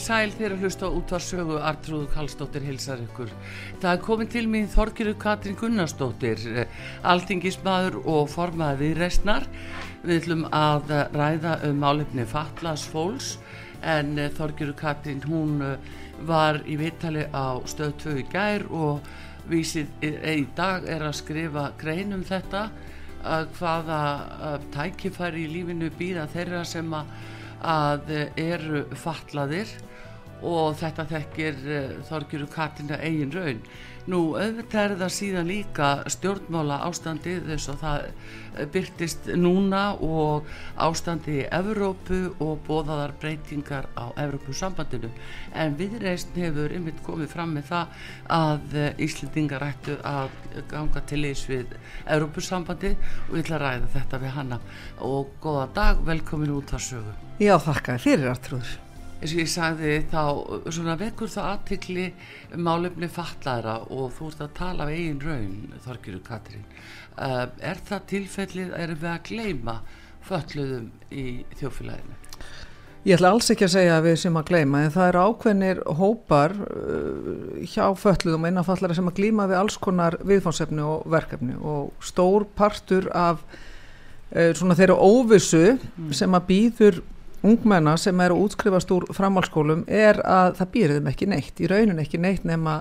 Sæl þegar að hlusta út á sögu Artrúðu Kallstóttir hilsar ykkur. Það er komin til mín Þorgiru Katrin Gunnarsdóttir, altingismadur og formaði viðreistnar. Við ætlum að ræða um álefni Fatlas fólks en eh, Þorgiru Katrin hún eh, var í vittali á stöð 2 í gær og vísið í dag er að skrifa grein um þetta hvaða tækifæri í lífinu býða þeirra sem að eru fatlaðir og þetta þekkir uh, Þorgjuru Katina eigin raun. Nú auðvitað er það síðan líka stjórnmála ástandi þess að það eh, byrtist núna og ástandi í Evrópu og bóðaðar breytingar á Evrópusambandinu. En viðreist hefur yfir komið fram með það að eh, Íslendingar ættu að ganga til eins við Evrópusambandi og ég ætla að ræða þetta við hanna og góða dag, velkomin út að sögu Já, þakka fyrir Artrúður eins og ég sagði þá svona vekur það aðtikli málefni fallara og þú ert að tala af eigin raun Þorgiru Katrín uh, er það tilfellið, erum við að gleima fölluðum í þjófélaginu? Ég ætla alls ekki að segja að við sem að gleima en það eru ákveðnir hópar uh, hjá fölluðum innanfallara sem að glíma við alls konar viðfánsefni og verkefni og stór partur af uh, svona þeirra óvissu mm. sem að býður ungmenna sem eru útskrifast úr framhalskólum er að það býr þeim ekki neitt, í raunin ekki neitt nema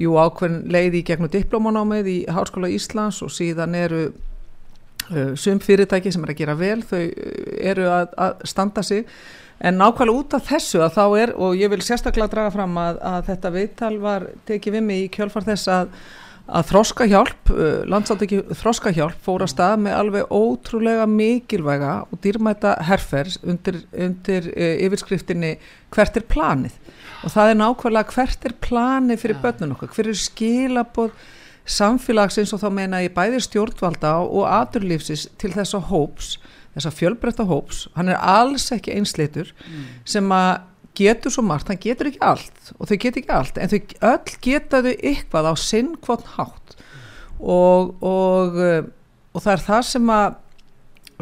jú ákveðin leiði í gegnum diplómanámið í Háskóla Íslands og síðan eru uh, sum fyrirtæki sem er að gera vel, þau uh, eru að, að standa sig. En nákvæmlega út af þessu að þá er, og ég vil sérstaklega draga fram að, að þetta viðtal var tekið við mig í kjölfar þess að að þroskahjálp, uh, landsaldeki þroskahjálp fór að stað með alveg ótrúlega mikilvæga og dýrmæta herfer undir, undir uh, yfirskriftinni hvert er planið? Og það er nákvæmlega hvert er planið fyrir börnun okkar, hver er skilabóð samfélagsins og þá meina ég bæði stjórnvalda og aturlífsis til þessa hóps, þessa fjölbreytta hóps, hann er alls ekki einsleitur mm. sem að getur svo margt, hann getur ekki allt og þau getur ekki allt, en þau öll geta þau ykkvað á sinn hvort hátt og, og, uh, og það er það sem að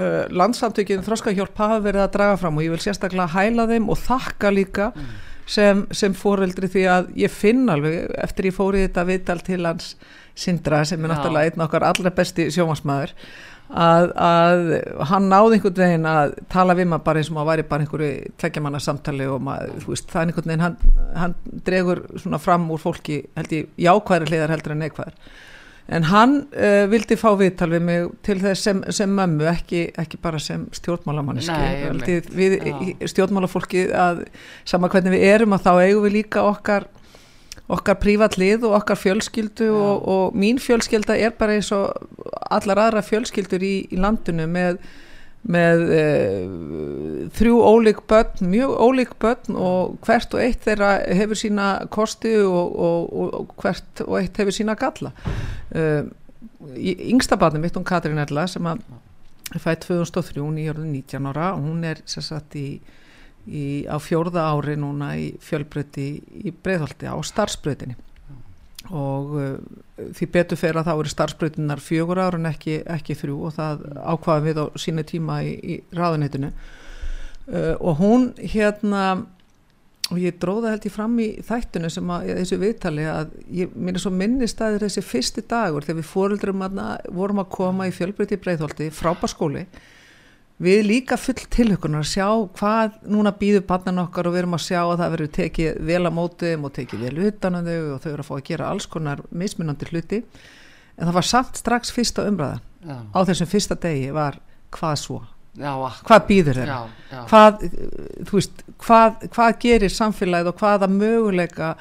uh, landsamtökjum þróskahjálp hafa verið að draga fram og ég vil sérstaklega hæla þeim og þakka líka mm. sem, sem fóreldri því að ég finn alveg eftir ég fóri þetta viðdal til hans Sindra sem er Já. náttúrulega einn okkar allra besti sjómasmaður að, að hann náði einhvern veginn að tala við maður bara eins og maður væri bara einhverju tveggjamanna samtali og maður, þú veist, það er einhvern veginn hann, hann dregur svona fram úr fólki held ég jákvæðri hliðar heldur en neikvæðar. En hann uh, vildi fá viðtal við mig til þess sem, sem mömmu ekki, ekki bara sem stjórnmálamanniski stjórnmálafólki að sama hvernig við erum að þá eigum við líka okkar okkar prívatlið og okkar fjölskyldu og, og mín fjölskylda er bara eins og allar aðra fjölskyldur í, í landinu með, með e, þrjú ólík börn, mjög ólík börn og hvert og eitt þeirra hefur sína kosti og, og, og hvert og eitt hefur sína galla. E, yngsta barnum mitt, hún Katrín Erla sem að fætt 2003, hún er 19 ára og hún er sérsagt í, í, á fjórða ári núna í fjölbröti í breyðholti á starfsbrötinni og uh, því betur fer að þá eru starfsbrötinar fjögur ára en ekki, ekki þrjú og það ákvaða við á sína tíma í, í ráðunitinu uh, og hún hérna og ég dróða held ég fram í þættinu sem að þessu viðtali að ég minna svo minnist að þessi fyrsti dagur þegar við fóröldrum vorum að koma í fjölbrytti breyðholti frábaskóli við líka full tilhökunar að sjá hvað núna býður bannan okkar og við erum að sjá að það verður tekið vel að mótum og tekið vel utan á þau og þau eru að fá að gera alls konar mismunandi hluti. En það var samt strax fyrsta umræða. Já. á þessum fyrsta degi var hvað svo? Já, hvað býður þeirra? Hvað, veist, hvað, hvað gerir samfélagið og hvaða möguleika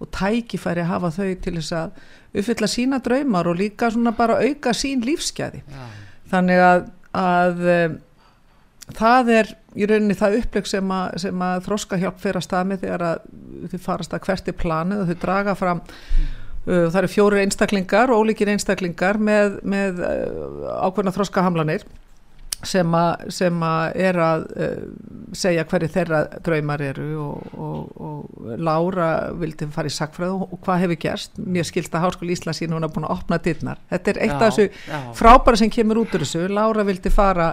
og tækifæri hafa þau til þess að uppfylla sína draumar og líka svona bara auka sín lífsgæði? Já. þannig að, að um, það er í rauninni það uppleg sem að, sem að þróska hjálp fyrir að staðmi þegar að þau farast að hvert er planið og þau draga fram mm. uh, það eru fjóri einstaklingar, ólíkir einstaklingar með, með uh, ákveðna þróska hamlanir sem að, sem að er að uh, segja hverju þeirra draumar eru og, og, og Lára vildi fara í sakfræð og, og hvað hefur gerst? Mér skilt að Háskóli Íslands sín hún er búin að opna dittnar þetta er eitt já, af þessu frábæra sem kemur út úr þessu. Lára vildi fara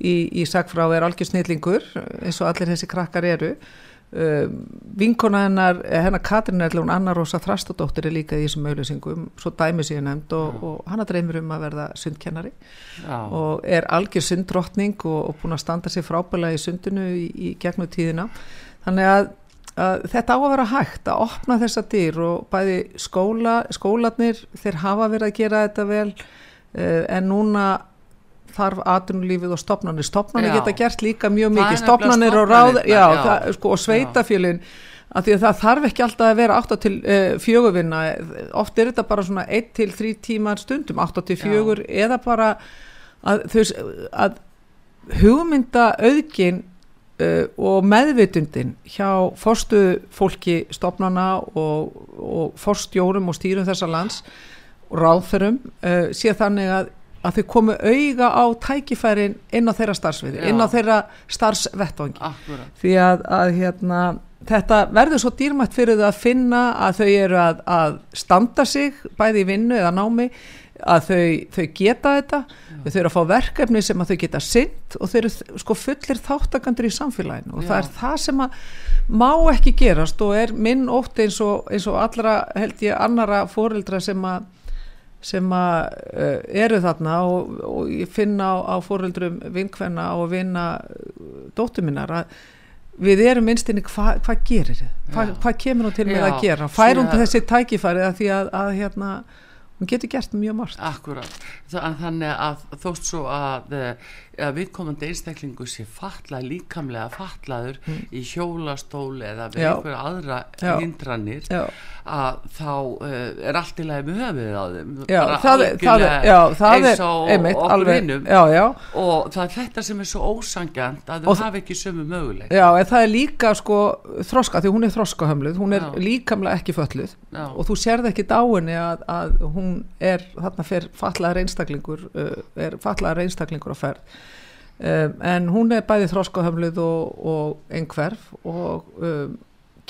í, í og er algjör snillingur eins og allir þessi krakkar eru. Uh, vinkona hennar, eh, hennar Katrin er hún Anna Rosa Þrastadóttir er líka í þessum auðlýsingum, svo dæmi sér nefnd og, og hann að dreymir um að verða sundkennari. Já. og er algjör sunddrottning og, og búin að standa sér frábæla í sundinu í, í gegnum tíðina. Þannig að, að þetta á að vera hægt að opna þessa dýr og bæði skóla, skólanir þeir hafa verið að gera þetta vel uh, en núna þarf aðrunulífið og stopnarnir stopnarnir geta gert líka mjög mikið. stopnarnir og, ráð, já, já. Það, sko, og sveitafjölin að því að það þarf ekki alltaf að vera 8 til uh, eh, fjögurvinna oft er þetta bara svona 1 til 3 tímar stundum 8 til fjögur eða bara að, þau, að hugmynda auðgin uh, og meðvitundin hjá forstu fólki stopnarna og, og forstjórum og stýrum þessa lands og ráðferum uh, sé þannig að að þau komu auga á tækifærin inn á þeirra starfsviði, inn á þeirra starfsvettvangi. Því að, að hérna, þetta verður svo dýrmætt fyrir þau að finna að þau eru að, að standa sig bæði í vinnu eða námi að þau, þau geta þetta. Já. þau eru að fá verkefni sem að þau geta synd og þau eru sko fullir þáttakandur í samfélaginu. Og Já. það er það sem að má ekki gerast og er minn ótt eins og, eins og allra held ég annara fóreldra sem að sem að uh, eru þarna og, og ég finna á, á fóröldrum vinkvenna og vinna uh, dóttur minnar að við erum minnstinni hvað hva gerir þið, hvað hva kemur hún til með að gera, fær hún þessi tækifæri að því að, að hérna hún getur gert mjög margt. Akkurat, þannig að þótt svo að, eh, að viðkomandi einstaklingu sé falla líkamlega fallaður mm. í hjólastóli eða við einhverja aðra já. hindranir já. að þá uh, er allt í lagi með höfuðið á þeim. Já, það, það já, það eins og okkur vinnum og það er þetta sem er svo ósangjant að þau hafi ekki sömu möguleik Já, en það er líka sko þroska, því hún er þroskahömluð hún er líkamlega ekki fölluð og þú sérð ekki dáinni að, að hún er þarna fyrir fallaðar einstaklingur uh, er fallaðar einstaklingur á ferð um, en hún er bæði þróskahöfluð og, og einhverf og um,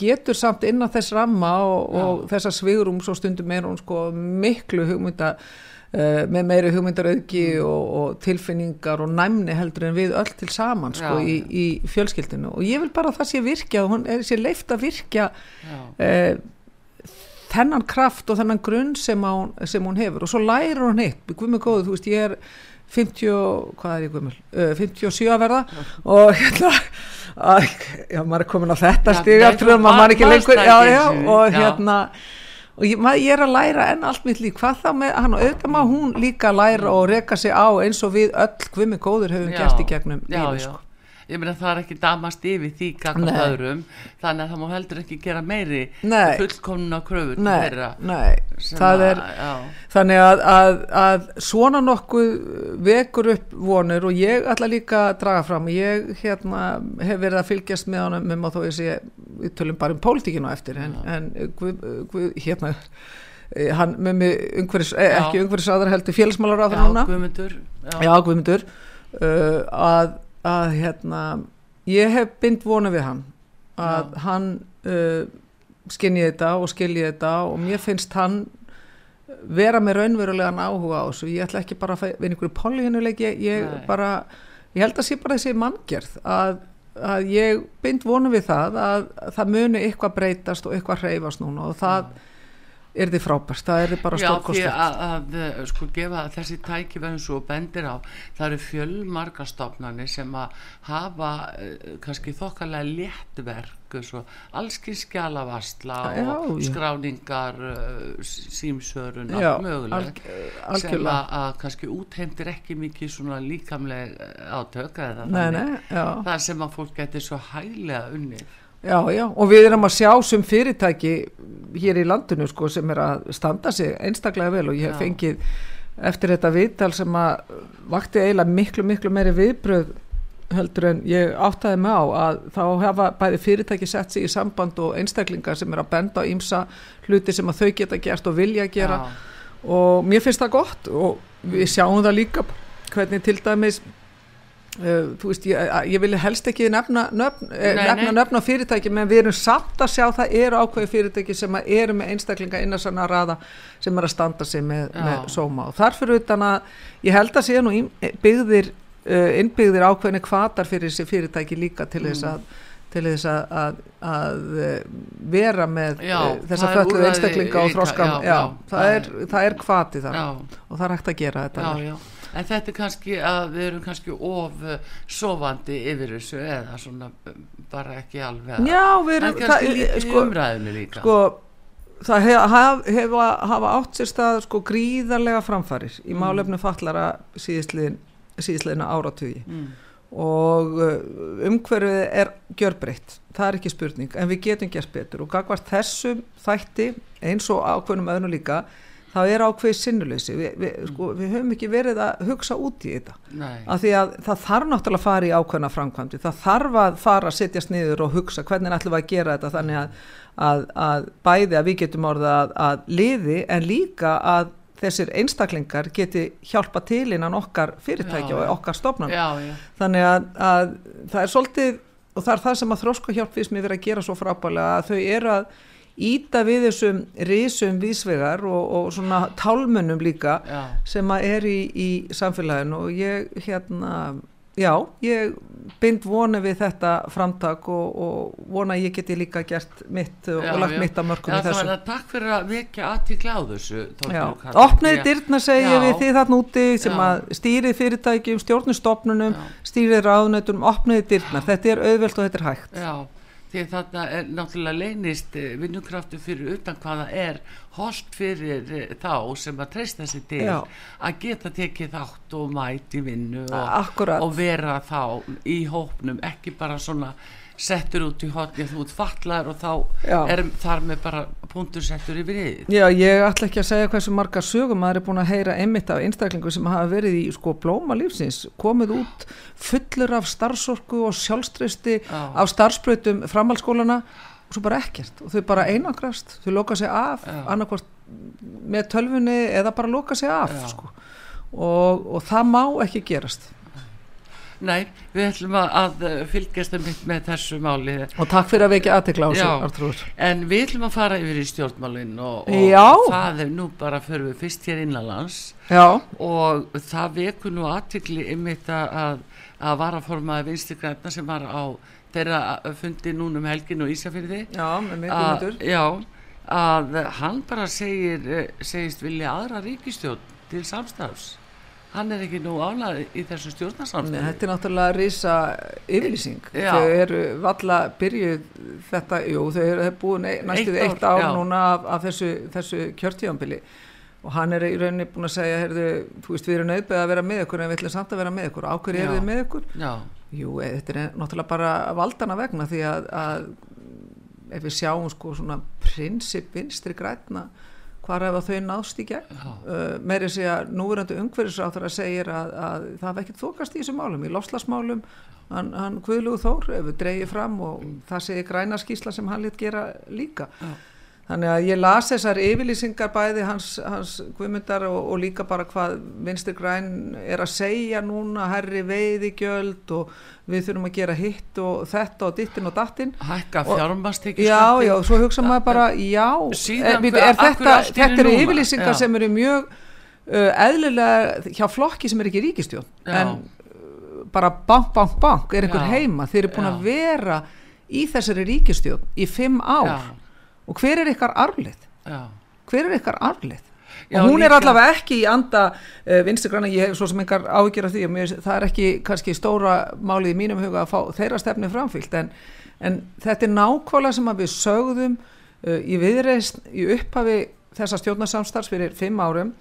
getur samt inn á þess ramma og, og þessar svigurum svo stundum er hún sko miklu hugmynda uh, með meiri hugmyndarauki mm. og, og tilfinningar og næmni heldur en við öll til saman sko í, í fjölskyldinu og ég vil bara að það sé virkja og hún er sér leift að virkja uh, þennan kraft og þennan grunn sem, hún, sem hún hefur. Og svo lærir hún hitt, með góðu, þú veist ég er 50, hvað er ég gummul, uh, 57 að verða. Og hérna, að, já maður er komin á þetta stig eftir að maður ekki lengur, já já og hérna og ég, maður, ég er að læra enn allt mitt lík, hvað þá með hann og auðvitað maður hún líka læra og reyka sig á eins og við öll hvimi góður hefum já, gert í gegnum lífi sko ég meina það er ekki damast yfir því gagast öðrum þannig að það má heldur ekki gera meiri fullkomna kröfur nei, nei. það er þannig að, að, að svona nokkuð vekur upp vonur og ég ætla líka að draga fram. Ég hérna, hef verið að fylgjast með honum um að þó ég sé við tölum bara um pólitíkinu eftir en, en guð, guð, hérna hann með mig umhverfis, ekki umhverfis aðra heldur félagsmálar á það núna. Guðmundur já, Guðmundur. Uh, að, að hérna ég hef bynd vonu við hann að Já. hann uh, skinni þetta og skilji þetta og mér finnst hann vera með raunverulegan áhuga á þessu ég ætla ekki bara að fæ- við einhverju políhinuleik ég, ég Nei. bara ég held að sé bara þessi manngerð að, að ég bynd vonu við það að það muni eitthvað breytast og eitthvað hreyfast núna og það er þið frábært, það er þið bara Já, því stórkostlegt að, að eh, sko gefa þessi tækifæðin svo bendir á það eru fjölmarga stofnanir sem að hafa uh, kannski þokkalega léttverk allski skjalavastla Já, og skráningar uh, símsörun, Já, allt mögulegt alg- sem að, að kannski útheimtir ekki mikið svona líkamleg átök eða Nei, þannig. nei, það sem að fólk getur svo hæglega unnið Já, já, og við erum að sjá sem fyrirtæki hér í landinu sko sem er að standa sig einstaklega vel og ég hef fengið eftir þetta viðtal sem að vakti eiginlega miklu, miklu meiri viðbröð heldur en ég áttaði mig á að þá hafa bæði fyrirtæki sett sig í samband og einstaklingar sem er að benda á ímsa hluti sem að þau geta gert og vilja gera Já. og mér finnst það gott og við sjáum það líka hvernig til dæmis Uh, þú veist, ég, ég vil helst ekki nefna nöfn, eh, Nei, nefna nöfn á fyrirtæki menn við erum samt að sjá það eru ákveði fyrirtæki sem eru með einstaklinga innan sann að raða sem er að standa sig með, með sóma. Og þar fyrir utan að ég held að sé nú byggðir innbyggðir ákveðni kvatar fyrir þessi fyrirtæki líka til þess Mm. að til þess að, að, að eh, vera með Já, þessa úrræði einstaklinga og líka, þroskam já, já, það, það er, kvati þar. Og það er hægt að gera þetta. En þetta er kannski að við erum kannski of uh, sofandi yfir þessu eða svona uh, bara ekki alveg Já, við en erum kannski lítið sko- umræðinu líka. sko það hef, haf, hefa, hafa átt sér stað sko gríðarlega framfarir í Mm. málefnu fallara síðistliðin síðistliðina áratugi. Mm. og uh, umhverfið er gjörbreytt, það er ekki spurning. En við getum gert betur. Og gagvart þessum þætti eins og ákveðnum öðnum líka, þá er ákveðið sinnuleysi, við, við, sko, við höfum ekki verið að hugsa út í þetta. Nei. af því að það þarf náttúrulega að fara í ákveðna framkvæmdi, það þarf að fara að setjast niður og hugsa hvernig ætlum við að gera þetta þannig að, að, að bæði að við getum orðið að, að liði en líka að þessir einstaklingar geti hjálpa til innan okkar fyrirtækja og okkar já, þannig að, að það er svolítið og það er það sem að þróska hjálp fyrst mér verið að gera svo frábælega að þau eru að íta við þessum risum vísvegar og, og svona tálmunum líka já. sem að er í, í samfélaginu. Og ég hérna já, ég bind vona við þetta framtak og, og vona ég geti líka gert mitt og, Já, lagt já. mitt að mörgum í það þessu. var að takk fyrir að vekja aðtíkla á þessu að- dyrna segja við því þarna úti sem að stýrið fyrirtækjum, stjórnustofnunum, stýrið ráðnættum, opniði dyrna, þetta er auðvelt og þetta er hægt. Já, því að þarna er náttúrulega leynist eh, vinnukraftur fyrir utan hvaða er host fyrir eh, þá sem að treysta sig til Já. að geta tekið þátt og mæti vinnu og, og vera þá í hópnum, ekki bara svona settur út í hotni þú ert fallar og þá Já. er þar með bara punktur settur yfir yfir Já, ég ætla ekki að segja hversu marga sögum maður er búin að heyra einmitt af einstaklingu sem hafa verið í sko blóma lífsins, komið út fullur af starfsorku og sjálfstreysti Já. af starfsbreytum framhaldsskólana og svo bara ekkert og þau bara einangrast, þau loka sig af Já. annarkvort með tölfunni eða bara loka sig af sko. og, og það má ekki gerast Nei, við ætlum að, að eh, fylgjast með þessu máli. Og takk fyrir að vekja aðtekla á þessu En við ætlum að fara yfir í stjórnmálin og, og það er nú bara fyrir við fyrst hér innanlands. Já, og það vekur nú aðtikli ymmit að, að varaformaði vinstri græna sem var á þeirra fundi núna um helgin og Ísafyrði já, já, að hann bara segir eh, segist vilja aðra ríkistjórn til samstafs hann er ekki nú ánað í þessu Nei, stjórnarsamstafi þetta er náttúrulega risa yfirlýsing. Já. Þau eru valla byrjuð þetta, jú, þau eru búin ein, næstuð Eitt eitt ár núna af, af þessu, þessu kjörtíðanbili og hann er í rauninni búin að segja, heyrðu, þú veist, við erum nöðbeð að vera með ykkur en við ætlum samt að vera með ykkur. Áhverju eru þið með ykkur? Já, Jú, e, þetta er náttúrulega bara valdana vegna því að, að ef við sjáum sko svona prinsip vinstri grætna, hvar hefa þau náðst í gegn? uh, meiri að núverandi umhverfisráþara segir að, að það hafa ekkert þokast í þessum málum, í lofslagsmálum hann, hann Guðlugu Þór hefur dreigið fram og það segir græna skísla sem hann lit gera líka Já. Þannig að ég las þessar yfirlýsingar bæði hans, hans guðmyndar og, og líka bara hvað Vinstur Græn er að segja núna herri veiði gjöld og við þurfum að gera hitt og þetta og dittin og dattin hækka fjármastekju já, já, svo hugsa maður bara já, Síðan, er, er þetta, þetta eru yfirlýsingar já. sem eru mjög uh, eðlilega hjá flokki sem er ekki ríkistjón en uh, bara bank, bank, bank er einhver Já. heima, þeir eru búin Já. að vera í þessari ríkistjón í fimm ár Já. Og hver er ykkar arflið? hver er ykkar arflið? Og hún er líka- allavega ekki í anda uh, vinstugranna, ég hef svo sem engar áhyggjur af því og mér, það er ekki kannski stóra málið í mínum huga að fá þeirra stefni framfyllt en, en þetta er nákvæmlega sem við sögðum uh, í viðreist í upphafi þessa stjórnarsamstarfs fyrir fimm árum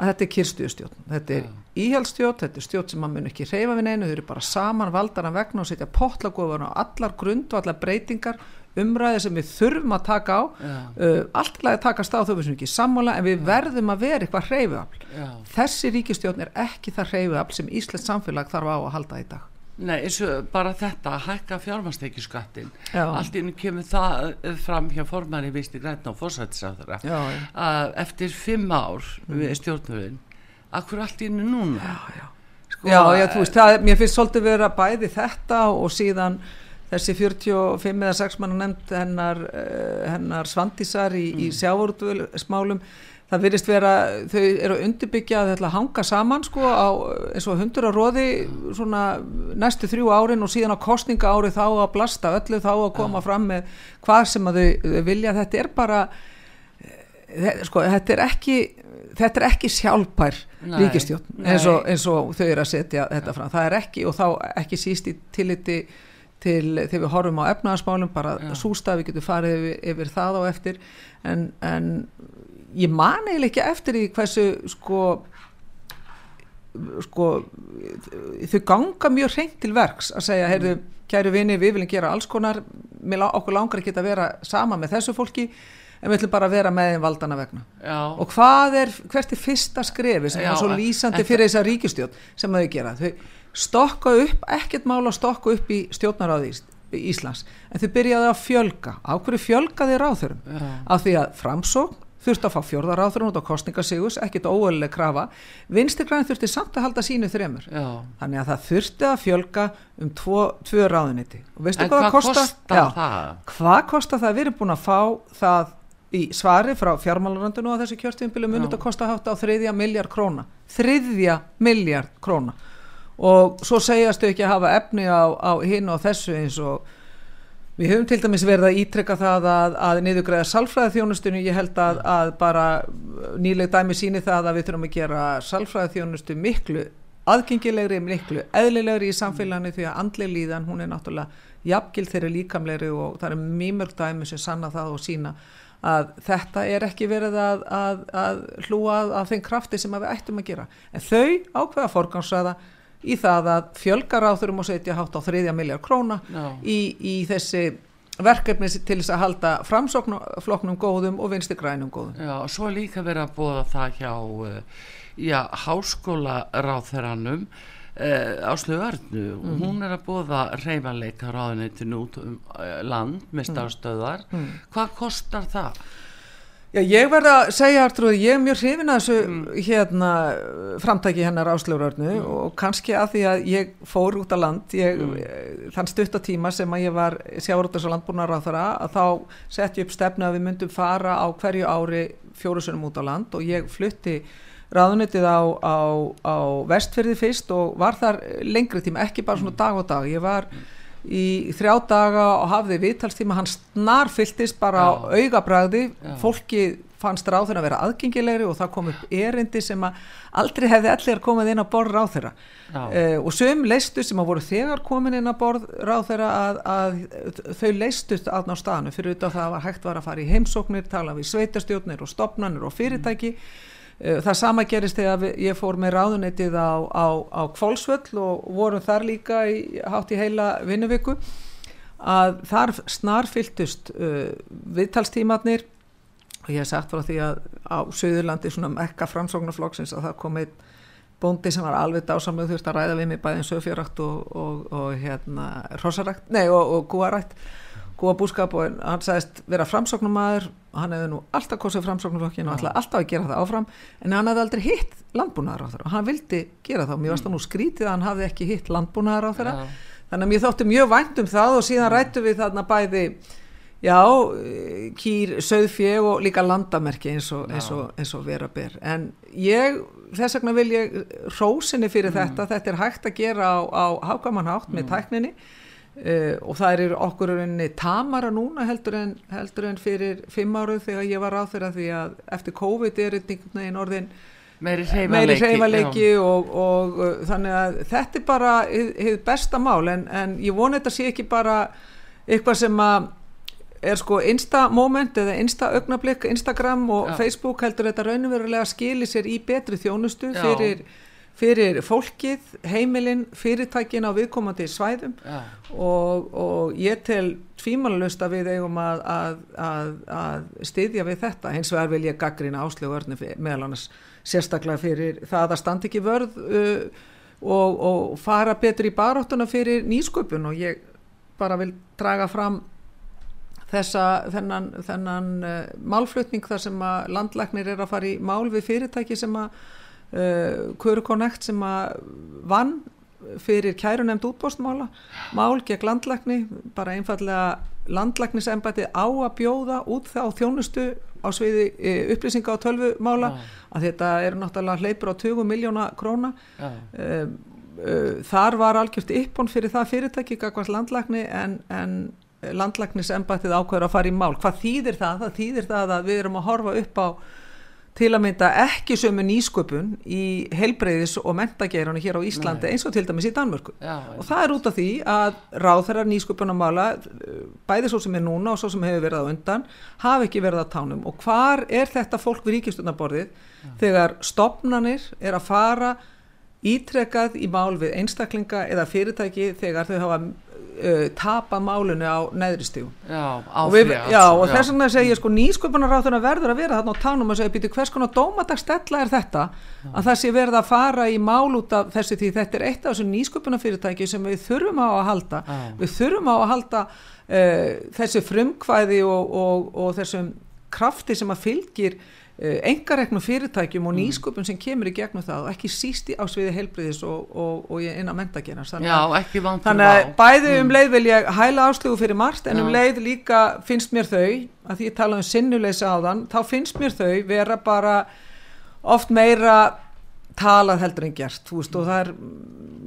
að þetta er kyrstuðstjórn, þetta er íhjálpsstjórn, þetta er stjórn sem maður mun ekki reyfa við neinu, þau eru bara saman valdaran vegna og setja potlagofan á allar grund og allar breytingar, umræði sem við þurfum að taka á. Já. uh, allt til að takast á þau við sem ekki sammála en við verðum að vera eitthvað hreyfiafl. Já. Þessi ríkistjórn er ekki það hreyfiafl sem Íslands samfélag þarf á að halda í dag. Nei, eins og bara þetta að hækka fjármastekju skattin Já. allt inn kemur það eh, fram hjá formanni visti græna og fórsættisáðara já, já, að eftir fimm ár við stjórnurinn akkur allt inn núna? Já, já. Sko, já, já þú veist, það, mér finnst svolítið vera bæði þetta og síðan þessi 45 eða 6 manna nefnd hennar, uh, hennar svandísar í, í sjávortvölsmálum það virðist vera, þau eru að undirbyggja að þetta hanga saman sko á, eins og hundur á róði svona næstu þrjú árin og síðan á kostninga ári þá að blasta öllu þá að koma fram með hvað sem að þau, þau vilja. Þetta er bara eh, sko, þetta er ekki þetta er ekki sjálfbær Nei, ríkistjórn eins og, eins og þau eru að setja þetta fram. Það er ekki og þá ekki síst í tilliti til þegar við horfum á efnaðarsmálum bara Já. sústafi getur farið yfir, yfir það á eftir. En, en ég man eiginlega ekki eftir í hversu sko sko þau ganga mjög hreint til verks að segja, heyrðu, kæru vini við viljum gera alls konar, okkur langar ekki að vera sama með þessu fólki en við ætlum bara að vera með þeim valdana vegna. Já, og hvað er, hvert er fyrsta skrefi sem Já, er svo lýsandi fyrir þessa ríkistjórn sem þau gera? Þau stokka upp, ekkert mál að stokka upp í stjórnaráði Ís- Íslands en þau byrjaði að fjölga á hverju fjölgaði ráþurum já, af því að framsókn þurfti að fá fjórðaráþurum út á kostningasígus, ekkert óöðlega krafa vinstirgræn þurfti samt að halda sínu þremur já. þannig að það þurfti að fjölga um tvo, tvö ráðuniti og veistu en hvað það kostar? kostar Já. það? Hvað kostar það? Við erum búin að fá það í svari frá fjármálaröndinu á þessu kjörtíðinbílu munið að kosta hátt á þriðja miljard króna. Þriðja miljard króna. Og svo segjastu ekki að hafa efni á, á hinn og þessu eins og við höfum til dæmis verið að ítrekka það að, að niðurgræða salfræði þjónustunni. Ég held að, að bara nýleg dæmi síni það að við þurfum að gera salfræði þjónustu miklu aðgengilegri, miklu eðlilegri í samfélaginu því að andleg líðan hún er náttúrulega jafngild þeirri líkamlegri og það er mjög mörg dæmi sem sanna það og sína að þetta er ekki verið að, að, hlúa að, þeim krafti sem við ættum að gera. En þau ákveða forgangsræða í það að fjölgar á þurfum að setja hátt á þriðja miljard króna í, í þessi verkefni til þess að halda framsóknum góðum og vinsti grænum góðum. Já, og svo líka verið að bóða það hjá uh, já, háskóla ráþeranum uh, Áslögu Örnu. Og hún er að bóða reyfanleika ráðuneytinu út um uh, land með starfstöðar hvað kostar það? Já, ég verð að segja, Artrúð, ég er mjög hrifin að þessu hérna, framtæki hennar áslöfurörnu og kannski að því að ég fór út á land, ég, þann stuttatíma sem að ég var sjáurútars og landbúnar á þara, að þá sett ég upp stefnu að við myndum fara á hverju ári fjórusunum út á land og ég flutti ráðunitið á, á, á vestfyrði fyrst og var þar lengri tíma, ekki bara svona dag og dag, ég var í þrjá daga og hafði viðtalstíma hann snar fylltist bara á Já. augabræði Já. fólki fannst þeirra að vera aðgengilegri og það kom upp erindi sem að aldrei hefði allir komið inn á borð Já. uh, og söm leistu sem að voru þegar komin inn á borð ráð þeirra að, að þau leistust aðná staðinu fyrir auðvitað það var hægt var að fara í heimsóknir tala við sveitastjórnir og stopnarnir og fyrirtæki Uh, það sama gerist þegar ég fór með ráðunetið á, á, á Kvolsvöll og vorum þar líka í, hátt í heila vinnuviku að þar snarfylltust uh, viðtalstímatnir og ég hef sagt frá því að á Suðurlandi svona mekka framsóknarflokksins að það kom einn bóndi sem var alveg dásamlega þurft að ræða við mig bæðin sögfjörakt og, og, og hérna hrossarækt, nei og, og gúarækt góða búskap og hann sagðist vera framsóknumæður hann hefði nú alltaf kosið framsóknumflokkin og alltaf, alltaf að gera það áfram. En hann hefði aldrei hitt landbúnaðar á þeirra og hann vildi gera það. Og mér varst það nú skrítið að hann hafði ekki hitt landbúnaðar á þeirra þannig að mér þótti mjög vænt um það og síðan rættu við þarna bæði já, kýr, söðfjeg og líka landamerki eins og, eins og, eins og vera ber. En ég, þess vegna vil ég rósinni fyrir mm. þetta, þetta er hægt að gera á, á hákamanhátt með mm. tækninni Uh, og það er okkur tamara núna heldur en, heldur en fyrir fimm áruð þegar ég var á þeirra því að eftir COVID er þetta einn orðin meiri hreyfaleiki og, og uh, þannig að þetta er bara hefur besta mál en, en ég voni þetta sé ekki bara eitthvað sem að er sko insta moment eða insta augnablík, Instagram og Já. Facebook heldur þetta raunverulega skilir sér í betri þjónustu Já fyrir fólkið, heimilinn, fyrirtækin á viðkomandi svæðum ja. og, og ég tel tvímanlust að við eigum að, að, að, að styðja við þetta hins vegar vil ég gaggrina áslögu örni meðal annars sérstaklega fyrir það að standa ekki vörð uh, og, og fara betur í baróttuna fyrir nýsköpun og ég bara vil draga fram þessa, þennan, þennan uh, málflutning þar sem að landlæknir er að fara í mál við fyrirtæki sem að Kurkonekt uh, sem að vann fyrir kærunemd útbóstmála mál gegn landlækni bara einfallega landlæknisembæti á að bjóða út þá þjónustu á sviði e, upplýsinga á tölvumála ja. að þetta eru náttúrulega hleypur á 20 miljóna króna ja. uh, þar var algjört yppon fyrir það fyrirtæki gagvast landlækni en, en landlæknisembætið ákveður að fara í mál hvað þýðir það? Það þýðir það að við erum að horfa upp á til að mynda ekki sömu nýsköpun í helbreyðis og mentagerunni hér á Íslandi Nei. eins og til dæmis í Danmörku. Já, og það er út af því að ráþærar nýsköpun að mala bæði svo sem er núna og svo sem hefur verið á undan hafi ekki verið að tánum. Og hvar er þetta fólk við ríkistunarborðið þegar stopnanir er að fara ítrekað í mál við einstaklinga eða fyrirtæki þegar þau hafa uh, tapa málunni á neðri stígum já, og, við, já, og já. þess vegna segir sko nýsköpunaráðuna verður að vera þarna á tánum og segja býtu hvers konar dómadagstella er þetta? Að það sé verða að fara í mál út af þessi því þetta er eitt af þessum nýsköpunafyrirtæki sem við þurfum á að halda. Við þurfum á að halda uh, þessi frumkvæði og, og, og þessum krafti sem að fylgir engareknum fyrirtækjum og mm. nýsköpun sem kemur í gegnum það og ekki síst í ásviði helbriðis og, og, og inn á mentagerans þannig, þannig að bæði um mm. leið vil ég hæla áslögu fyrir margt en Já. um leið líka finnst mér þau að því ég tala um sinnuleysa á þann þá finnst mér þau vera bara oft meira talað heldur en gert veist, og það er,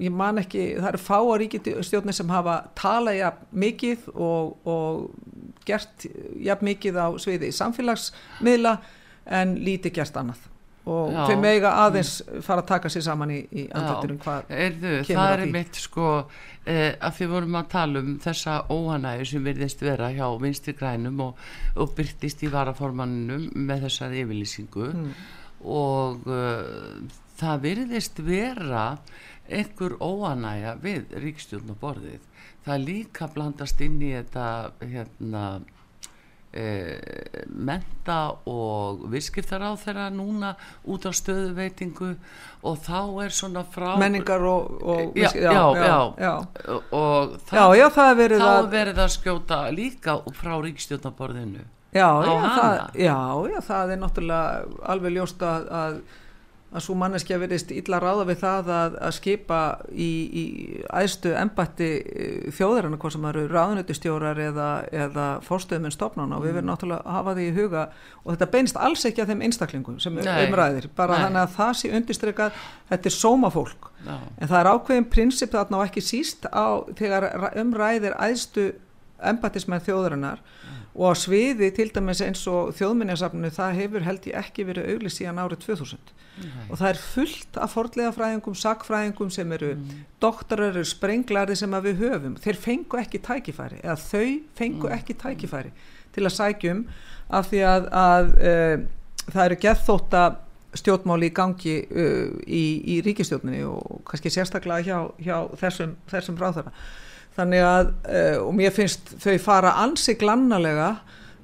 ég man ekki það eru fá á ríkistjórnir sem hafa talað jafn mikið og, og gert jafn mikið á sviði samfélagsmiðla en lítið gert annað. Og þau meiga aðeins fara að taka sér saman í, í andöldurum hvað Erðu, það er mitt sko eh, að við vorum að tala um þessa óhanægu sem virðist vera hjá vinstri grænum og, og byrtist í varaformannum með þessar yfirlýsingu. Mm. og uh, það virðist vera einhver óhanæga við ríkstjórnaborðið það líka blandast inn í þetta hérna menta og visskiptar á þeirra núna út á stöðuveitingu og þá er svona frá menningar og, og já, já, já, já, og þá, það verið þá verið að skjóta líka frá ríkstjóðnaborðinu já, það, já, það er náttúrulega alveg ljóst að, að að svo manneskja verist illa ráða við það að, að skipa í, í æðstu embatti eh, þjóðarinn hvað sem eru ráðnötustjórar eða, eða fórstöðuminn stopnána og við verðum mm. náttúrulega að hafa því í huga. Og þetta beinst alls ekki að þeim einstaklingum sem umræðir, bara Nei. þannig að það sé undistrykkað, þetta er sómafólk. En það er ákveðin prinsip þarna og ekki síst á þegar umræðir æðstu embattismenn þjóðarinnar og á sviði til dæmis eins og þjóðminniasafninu það hefur held ég ekki verið auglist síðan árið 2000 Nei. og það er fullt af forðlegafræðingum, sakfræðingum sem eru mm. doktorar, sprenglarði sem við höfum, þeir fengu ekki tækifæri eða þau fengu mm. ekki tækifæri til að sækjum af því að, að uh, það eru gethóta stjórnmáli í gangi uh, í, í ríkistjórnini og kannski sérstaklega hjá, hjá þessum, þessum ráðara þannig að uh, og mér finnst þau fara ansi glannalega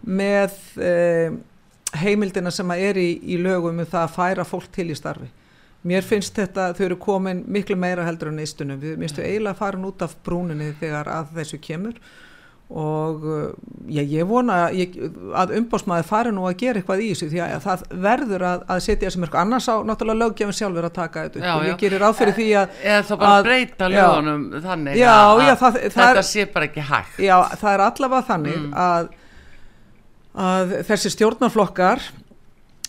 með uh, heimildina sem er í, í lögum um það að færa fólk til í starfi. Mér finnst þetta, þau eru komin miklu meira heldur en eistunum, við minnstu eiginlega farin út af brúninni þegar að þessu kemur og uh, já, ég vona ég, að umbásmaður fari nú að gera eitthvað í þessu því að það verður að, að setja sem eitthvað annars á náttúrulega löggefin sjálfur að taka þetta já, og ég gerir áfyrir því að eða þá bara að, breyta lögunum þannig já, að, já, það, þetta það, sé bara ekki hægt. Já það er allavega þannig mm. að, að þessi stjórnarflokkar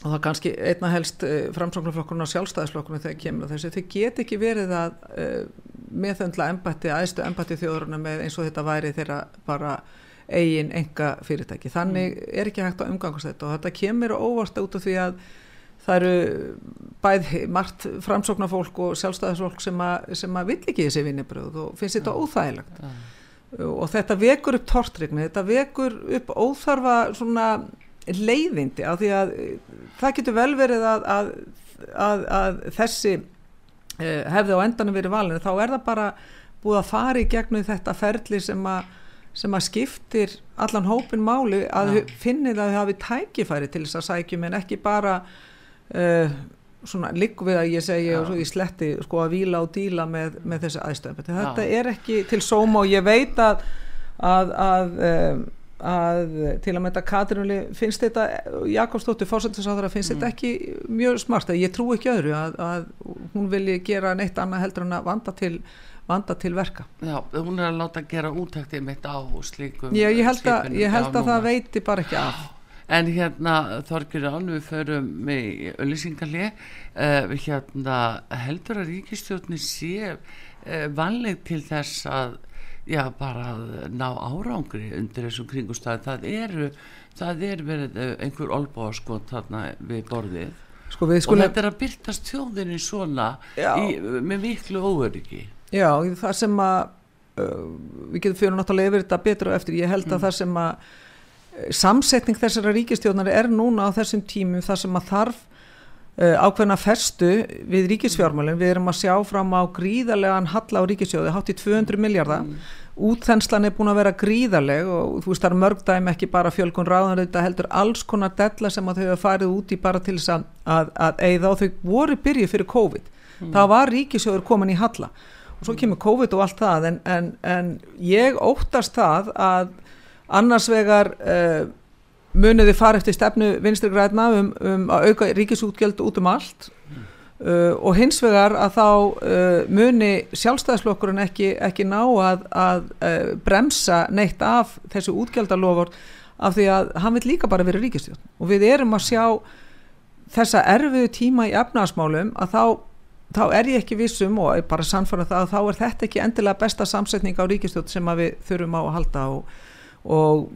og það er kannski einna helst uh, framsóknarflokkurinn og sjálfstæðisflokkurinn þegar kemur þessu, þau get ekki verið að uh, meðöndla embætti, aðeistu embætti þjóðurna með eins og þetta væri þeirra bara eigin enga fyrirtæki þannig mm. er ekki hægt að umgangast þetta. Og þetta kemur óvart út af því að það eru bæð margt framsóknarfólk og sjálfstæðisfólk sem að, sem að vill ekki þessi vinnibröð og finnst þetta óþægilegt. Og þetta vekur upp tortrygni, þetta vekur upp óþarfa svona leiðindi af því að það getur vel verið að, að, að, að þessi uh, hefði á endanum verið valinu þá er það bara búið að fara í gegnum þetta ferli sem að sem að skiptir allan hópin máli að ja. finnir að þau hafi tækifæri til þess að sækjum en ekki bara uh, svona líku við að ég segja ja. og svo ég sletti sko að vila og díla með, með þessi aðstöðum þetta ja. er ekki til sóma og ég veit að að, að um, að til að mynda Katrinuli finnst þetta, Jakobsdóttir fórsættisáður finnst mm. þetta ekki mjög smart ég trú ekki öðru að, að hún vilji gera neitt annað heldur en að vanda til, vanda til verka. Já, hún er að láta gera útæktið mitt á slíkum Já, ég held að, ég held að það veiti bara ekki af. En hérna Þorgjur Án, við förum með öllisingalið uh, hérna heldur að ríkistjórnir sé uh, vanleg til þess að já bara að ná árangri undir þessum kringustæði það eru það er verið eh, einhver olbáskot þarna við borðið. Sko við og þetta er að byrtast þjóðinni svona í, með miklu óöryggi. Já, það sem að uh, við getum fyrir náttúrulega yfir þetta betur og eftir, ég held að mm. það sem að uh, samsetning þessara ríkistjóðnari er núna á þessum tímum það sem að þarf Uh, ákveðna festu við ríkisfjármálinn, við erum að sjá fram á gríðarlegan halla á ríkisjóði, hátt í 200 miljardar, mm. Útþenslan er búin að vera gríðarleg og þú veist það er mörg dæmi ekki bara fjölkun ráðan þetta heldur alls konar della sem að þau hafa farið úti bara til þess að, að, að eigða og þau voru byrjuð fyrir COVID, mm. þá var ríkisjóður komin í halla og svo kemur COVID og allt það en, en, en ég óttast það að annars vegar uh, muniði fara eftir stefnu vinstri græna um, um að auka ríkisútgjöld út um allt mm. Uh, og hins vegar að þá uh, muni sjálfstæðisflokkurinn ekki, ekki ná að, að uh, bremsa neitt af þessu útgjaldalofur af því að hann vil líka bara vera ríkistjórn og við erum að sjá þessa erfiðu tíma í efnarsmálum að þá, þá er ég ekki vissum og bara sannfæra það að þá er þetta ekki endilega besta samsetning á ríkistjórn sem við þurfum á að halda og og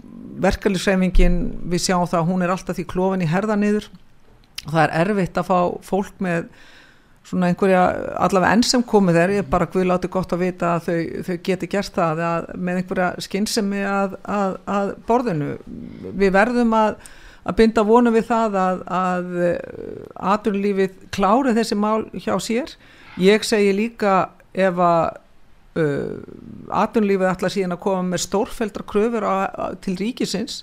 verkefliðsreifingin við sjáum það að hún er alltaf því klófin í herða niður. Og það er erfitt að fá fólk með svona einhverja allavega enn sem komið er, ég er bara hvil átti gott að vita að þau, þau geti gert það að, með einhverja skinnsemi að, að, að borðinu. Við verðum að binda vonu við það að aturlífið klári þessi mál hjá sér. Ég segi líka ef að uh, atunlífið ætla síðan að koma með stórfældra kröfur til ríkisins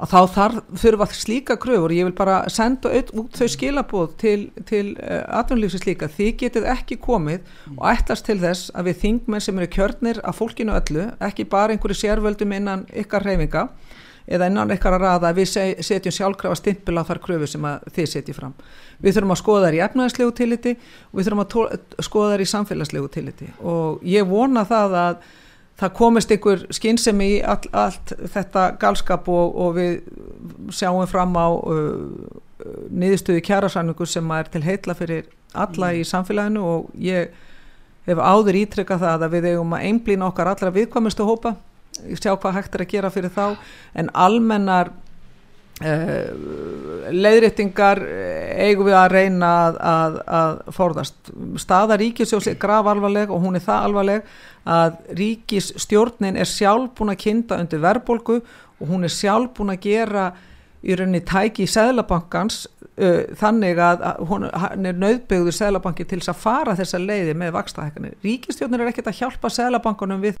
að þá þarf þurfa slíka kröfur ég vil bara senda út þau skilabóð til, til uh, atunlífsins líka þið getið ekki komið og ætlast til þess að við þingmenn sem eru kjörnir af fólkinu öllu, ekki bara einhverju sérvöldum innan ykkar reyfinga eða innan ykkar að raða að við setjum sjálfkrafa stimpil á þar kröfu sem þið setjum fram. Við þurfum að skoða þær í efnæðslegu tilliti og við þurfum að skoða þær í samfélagslegu tilliti og ég vona það að það komist ykkur skynsemi í all, allt þetta galskap og, og við sjáum fram á uh, niðurstöðu kjærasæningu sem er til heitla fyrir alla mm. í samfélaginu og ég hef áður ítrykkað það að við eigum að einblýna okkar allra viðkvæmustu hópa sjá hvað hægt er að gera fyrir þá en almennar leiðréttingar eh, eigum við að reyna að, að, að forðast staða ríkisjós er grav alvarleg og hún er það alvarleg að ríkisstjórnin er sjálf búin að kynnta undir verbolgu og hún er sjálf búin að gera í rauninni tæki í Sæðlabankans uh, þannig að hún er nöðbyggður Sæðlabanki til þess að fara þessa leiði með vakstahækkanir. Ríkistjórnir er ekkert að hjálpa Sæðlabankunum við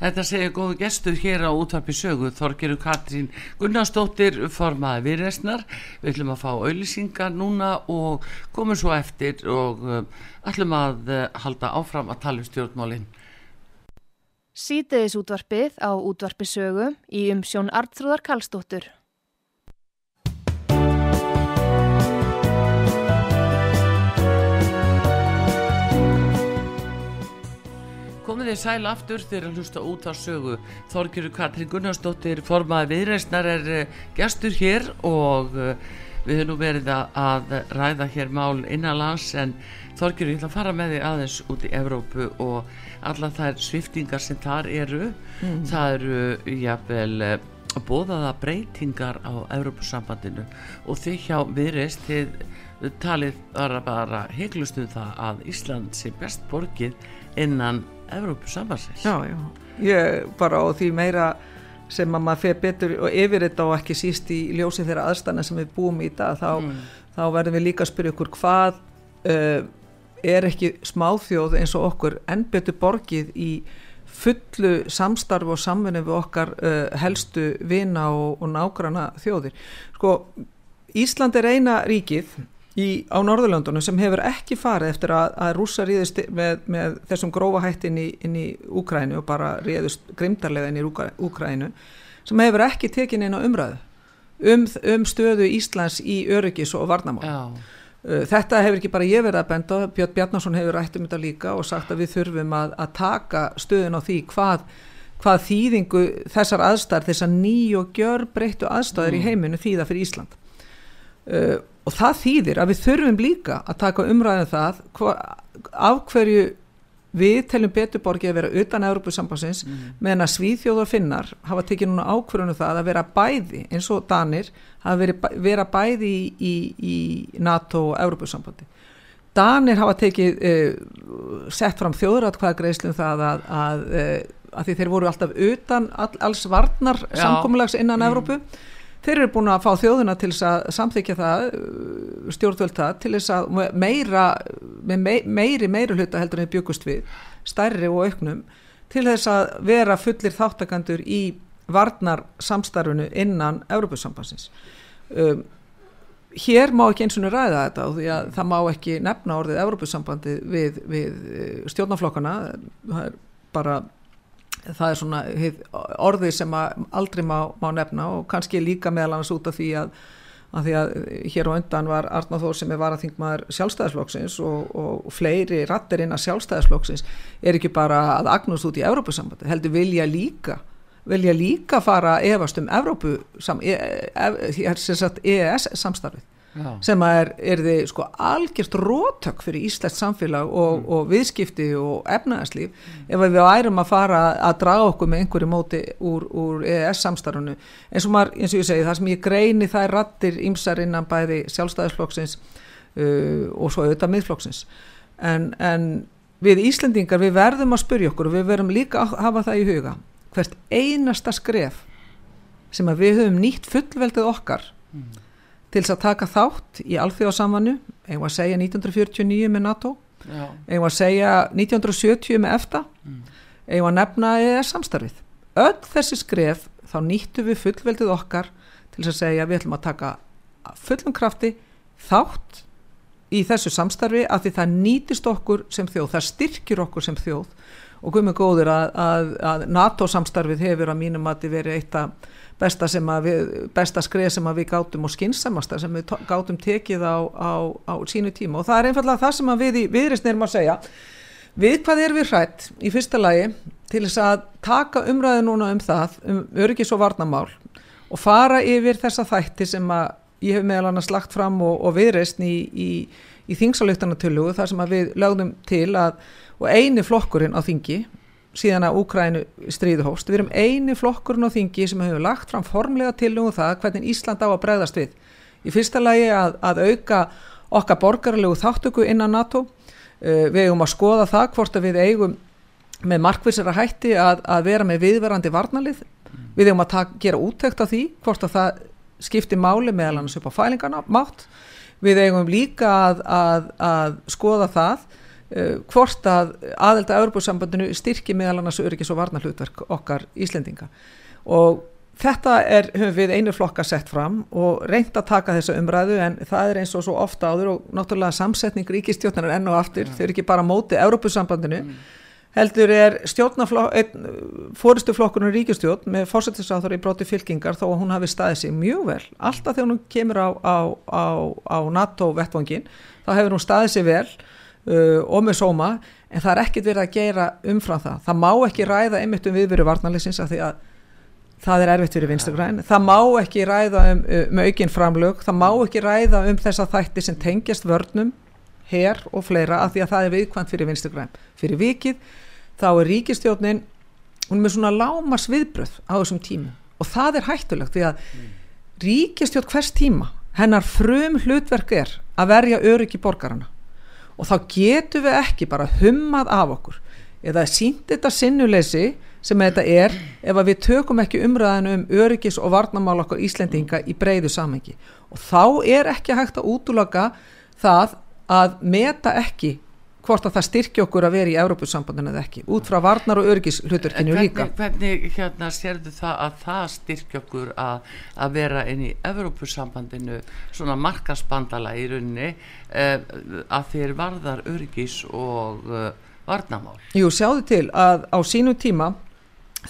Þetta segir góðu gestur hér á útvarpi sögu Þorgiru Katrín Gunnarsdóttir formaði viðresnar við ætlum að fá auðlýsingar núna og komum svo eftir og uh, ætlum að uh, halda áfram að tala um stjórnmálinn Sýteðis útvarpið á útvarpi sögu í umsjón Artrúðar Kallstóttur komið þið sæl aftur þegar að hlusta út á sögu Þorgjuru Katrín Gunnarsdóttir formaði viðreysnar er uh, gestur hér og uh, við höfum verið að ræða hér mál innanlands en Þorgjuru ég ætla að fara með þið aðeins út í Evrópu og alla þær sviftingar sem þar eru mm. það eru jáfnvel uh, bóðaða breytingar á Evrópusambandinu og því hjá viðreist þið talið bara, bara heiklust um það að Ísland sé best borgið innan Evrópusambansins ég bara á því meira sem að maður fer betur og yfir þetta og ekki síst í ljósi þeirra aðstæna sem við búum í dag þá, mm. þá verðum við líka að spyrja okkur hvað uh, er ekki smáþjóð eins og okkur enn betur borgið í fullu samstarf og samfunni við okkar uh, helstu vina og, og nágrana þjóðir sko Ísland er eina ríkið í, á Norðurlöndunum sem hefur ekki farið eftir að, að rúsa ríðist með, með þessum grófa hætti inn í, inn í Úkrænu og bara ríðist grimdarlega inn í Úkrænu sem hefur ekki tekin inn á umræðu um, um stöðu Íslands í öryggis og varnamál Já. Uh, þetta hefur ekki bara ég verið að benda Björn Bjarnason hefur rætt um þetta líka og sagt að við þurfum að, að taka stöðun á því hvað, hvað þýðingu þessar aðstæðar, þessar ný og gjör breyttu aðstæðar mm. í heiminu þýða fyrir Ísland uh, og það þýðir að við þurfum líka að taka umræðin um það hva, af hverju við teljum betur borgið að vera utan Európusambansins mm. meðan að Svíþjóða finnar hafa tekið núna ákvörðunum það að vera bæði eins og Danir hafa verið, vera bæði í, í, í NATO og Európusambandi Danir hafa tekið uh, sett fram þjóðratkvæðagreislum það að, að, að, að því þeir voru alltaf utan all, alls varnar samkommulags innan mm. Európu þeir eru búin að fá þjóðuna til þess að samþykja það uh, stjórnvöld það til þess að meira meiri meiri hluta heldur en byggust við stærri og auknum til þess að vera fullir þáttakandur í varnar samstarfinu innan Európusambansins um, hér má ekki eins og ræða þetta og því að það má ekki nefna orðið Európusambandi við, við uh, stjórnaflokkana það er bara það er svona orði sem aldrei má, má nefna og kannski líka meðal annars út af því að, að því að hér á undan var Arnáð Þór sem er varaþingmaður sjálfstæðisflokksins og, og fleiri rattir inn að sjálfstæðisflokksins er ekki bara að agnast út í Evrópusambandi, heldur vilja líka vilja líka fara efast um Evrópu, sam, e, e, EES samstarfið Já. sem er, er þið sko algjört rótök fyrir Íslands samfélag og, mm. og viðskipti og efnaðarslíf mm. ef við ærum að fara að draga okkur með einhverju móti úr, úr EES samstarfunu eins og, maður, eins og ég segi það sem ég greini það er rattir ímsar innan bæði sjálfstæðisflokksins uh, og svo auðvitað miðflokksins en, en við Íslandingar við verðum að spyrja okkur og við verðum líka að hafa það í huga hvert einasta skref sem að við höfum nýtt fullveldið okkar mm til þess að taka þátt í alþjóðasamvannu eigum að segja 1949 með NATO Já. eigum að segja 1970 með EFTA mm. eigum að nefna EES samstarfið öll þessi skref þá nýttu við fullveldið okkar til þess að segja við ætlum að taka fullum krafti þátt í þessu samstarfi að því það nýtist okkur sem þjóð, það styrkir okkur sem þjóð og guðmur góður að, að, að NATO samstarfið hefur að mínum að þið veri eitt að besta, besta skrið sem við gátum og skinsamasta sem við gátum tekið á, á, á sínu tíma. Og það er einfallega það sem við í viðrist nefnum að segja. Við hvað er við hrætt í fyrsta lagi til þess að taka umræðu núna um það um öryggis og varnamál og fara yfir þessa þætti sem að ég hef meðal annars lagt fram og, og viðreist í, í, í þingsalöktanartölu þar sem við lögðum til að og eini flokkurinn á þingi síðan að Úkrænu stríðu hóst. Við erum eini flokkurinn á þingi sem hefur lagt fram formlega til um það hvernig Ísland á að bregðast við. Í fyrsta lagi að, að auka okkar borgarlegu þáttöku innan NATO. Uh, við eigum að skoða það hvort að við eigum með markvísara hætti að, að vera með viðverandi varnalið. Við eigum að taka, gera úttækt á því hvort að það skipti máli meðal annars upp á fælingarna mátt við eigum líka að, að, skoða það hvort að aðelda Európa-sambandinu styrki meðal annars öryggis og varnarhlutverk okkar Íslendinga. Og þetta er, höfum við einu flokka sett fram og reynd að taka þessa umræðu en það er eins og svo ofta áður og náttúrulega samsetning ríkistjóknar enn og aftur, þau eru ekki bara mótið Európa-sambandinu mm. heldur er fóristuflokkurinn ríkistjórn með fórsettisáþur í broti fylkingar þó að hún hafi staðið sig mjög vel. Alltaf þegar hún kemur á, á, á, á NATO-vettvangin þá hefur hún staðið sig vel uh, og með sóma en það er ekkit verið að gera umfram það. Það má ekki ræða einmitt um viðveru varnarleysins af því að það er erfitt fyrir vinstugræn það má ekki ræða um, um aukinn framlög. Það má ekki ræða um þessa þætti sem tengjast vörnum her og fleira af því að það er viðkvæmt fyrir vinstugræn fyrir vikið þá er ríkistjórnin hún er með svona lámas viðbröð á þessum tímu og það er hættulegt því að mm. ríkistjórn hvers tíma hennar frum hlutverk er að verja öryggi borgarana og þá getur við ekki bara hummað af okkur. Eða sínt þetta sinnuleysi sem þetta er ef við tökum ekki umræðinu um öryggis og varnamál okkar Íslendinga í breyðu samengi og þá er ekki hægt að útloka það að meta ekki hvort að það styrkja okkur að vera í Európusambandinu eða ekki, út frá varnar og örgis hluturkinu líka. Hvernig hérna sérðu það að það styrkja okkur að, að vera inn í Európusambandinu svona markaspandala í rauninni eh, að þeir varðar örgis og eh, varnamál? Jú, sjáðu til að á sínu tíma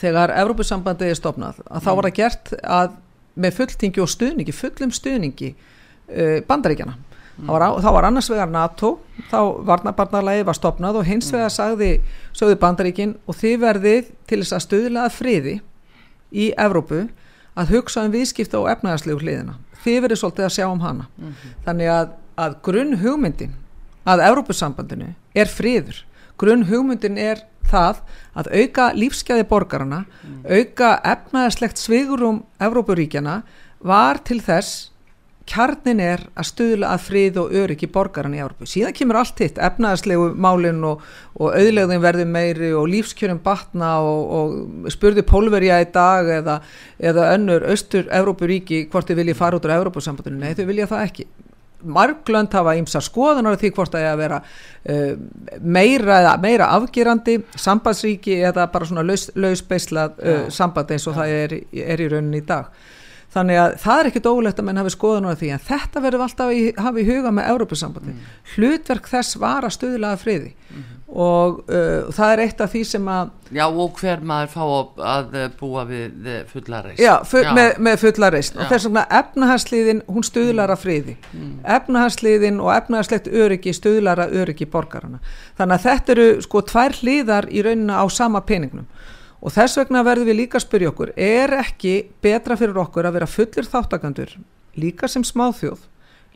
þegar Európusambandið er stopnað, að mm. þá var það gert að með fulltingi og stuðningi, fullum stuðningi eh, bandaríkjana Mm. Var á, þá var annars vegar NATO þá varnabarnarlægi var stopnað og hins vegar sagði sögðu bandaríkin og þið verðið til þess að stuðlaða friði í Evrópu að hugsa um viðskipta og efnæðarslegu hliðina þið verðið svolítið að sjá um hana mm -hmm. þannig að, að grunn hugmyndin að Evrópusambandinu er friður grunn hugmyndin er það að auka lífsgæði borgarana mm. auka efnæðarslegt svigurum Evrópuríkjana var til þess kjarnin er að stuðla að frið og öryggi borgaran í Árbu. Síðan kemur allt hitt, efnaðarslegu málinn og, og auðlegðin verði meiri og lífskjörum batna og, og spurði pólverja í dag eða, eða önnur austur Európuríki hvort þau vilja fara út á Európusambandinu. Nei, þau vilja það ekki. Marglönd hafa ímsa skoðanar því hvort það er að vera uh, meira, meira afgerandi sambandsríki eða bara svona laus, lausbeislað uh, samband eins og Já. það er, er í rauninni í dag þannig að það er ekkit ólegt að menn hafi skoðan á því en þetta verður alltaf að hafa í huga með Európusambandi, mm. hlutverk þess var að stuðlaða friði mm. og uh, það er eitt af því sem að Já og hver maður fá að búa við fullareist Já, full, Já. Með, með fullareist og þess vegna efnahagsliðin hún stuðlara friði mm. efnahagsliðin og efnahagslegt öryggi stuðlara öryggi borgarana þannig að þetta eru sko tvær hliðar í raunina á sama peningnum Og þess vegna verðum við líka að spyrja okkur, er ekki betra fyrir okkur að vera fullir þáttakandur, líka sem smáþjóð,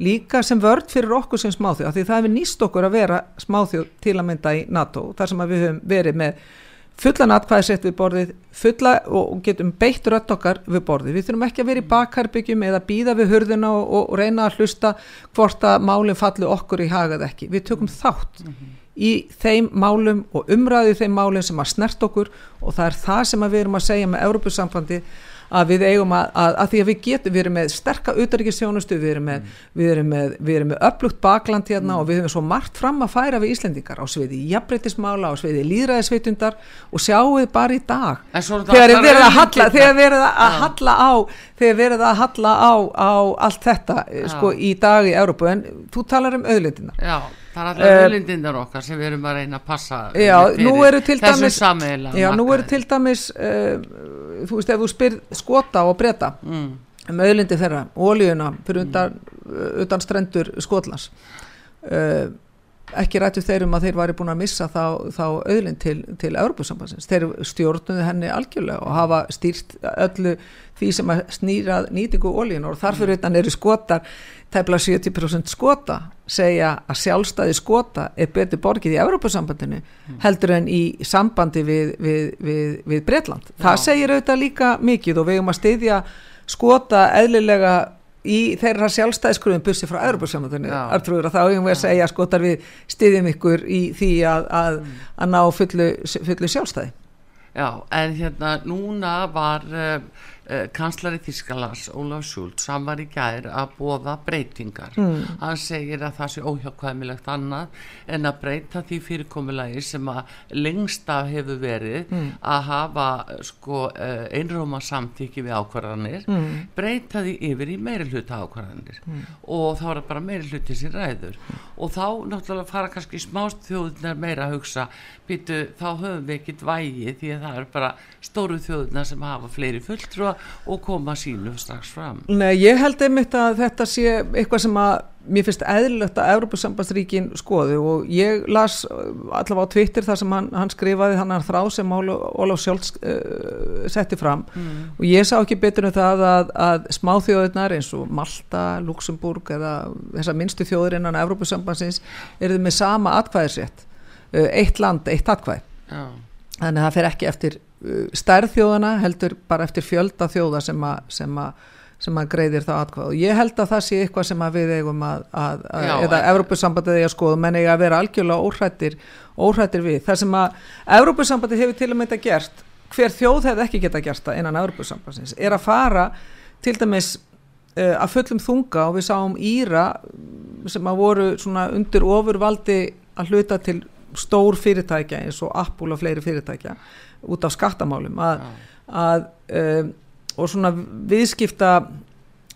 líka sem vörd fyrir okkur sem smáþjóð, af því það hefur nýst okkur að vera smáþjóð til að mynda í NATO, þar sem við höfum verið með fullan atkvæðisett við borðið, fulla og getum beitt rött okkar við borðið. Við þurfum ekki að vera í bakharbyggjum eða býða við hurðina og, og reyna að hlusta hvort að málinn falli okkur í hagað ekki. Við tökum þátt. Mm -hmm í þeim málum og umræðu þeim málum sem að snert okkur. Og það er það sem við erum að segja með Európusamfandi að við eigum að, að, að því að við getum, við erum með sterka auðarrikistjónustu, við erum með, mm. við erum með, við erum með upplugt bakland hérna mm. og við höfum svo margt fram að færa við Íslendingar á sviði jafnbreytismála, á sviði líðræðisveitundar og sjáu þið bara í dag þegar við erum að halla þegar við erum að halla á þegar við erum að halla á, á allt þetta sko, í dag í Európu en þú talar um auðlindinar Já Það er alltaf uh, öllindindar okkar sem við erum að reyna að passa já, nú eru til dæmis, já, nú eru til dæmis uh, þú veist, ef þú spyr skota og breyta mm. um öllindi þeirra, ólíuna fyrir undan, mm. undan strendur skotlas uh, ekki rættu þeirrum að þeir væri búin að missa þá, þá öðlinn til, til Európusambansins, þeir stjórnuði henni algjörlega og hafa stýrt öllu því sem að snýra nýtingu ólíun og þarfur utan eru skotar tæpla 70% skota segja að sjálfstæði skota er betur borgið í Európusambandinu mm. heldur en í sambandi við, við, við, við Breitland. Það segir auðvitað líka mikið og við erum að styðja skota eðlilega í þeirra sjálfstæðiskröðum bussi frá Európa-samöndunni þá erum við að segja skotar við stiðjum ykkur í því að, að, mm. að ná fullu, fullu sjálfstæði. Já, en hérna núna var uh, kanslari Þískalans Ólaf hann var í gær að bóða breytingar mm. hann segir að það sé óhjákvæmilegt annað en að breyta því fyrirkomulagi sem að lengsta hefur verið mm. að hafa sko uh, einróma samtíki við ákvarðanir mm. breyta því yfir í meiri hluta ákvarðanir mm. og þá er bara meiri hluti sem ræður og þá náttúrulega fara kannski smást þjóðunar meira að hugsa býtu þá höfum við ekkit vægi því að það er bara stóru þjóðuna sem hafa fleiri fulltrúa og koma sínu strax fram. Nei, ég held einmitt að þetta sé eitthvað sem að mér finnst eðlilegt að Európa-sambandsríkin skoðu og ég las allavega á Twitter þar sem hann, hann skrifaði hann að þrá sem Ólaf Sjólds uh, setti fram mm. og ég sá ekki betur um það að, að smáþjóðunar eins og Malta, Luxemburg eða þessar minnstu þjóður innan Európa-sambandsins eruð með sama atkvæðisrétt uh, eitt land, eitt atkvæð oh. þannig að það fer ekki eftir uh, stærðþjóðana heldur bara eftir fjölda þjóða sem að sem að greiðir það atkvæð og ég held að það sé eitthvað sem að við eigum að, að, að Já, eða Evrópussambandið eigi að skoða. Menn eigi að vera algjörlega óhrættir, óhrættir við. Þar sem að Evrópussambandið hefur til og með þetta gert hver þjóð hefði ekki geta gert það innan Evrópussambandins er að fara til dæmis uh, að fullum þunga og við sáum Íra sem að voru svona undir ofurvaldi að hluta til stór fyrirtækja eins og Apple og fleiri fyrirtækja út af skattamálum að, að um, og svona viðskipta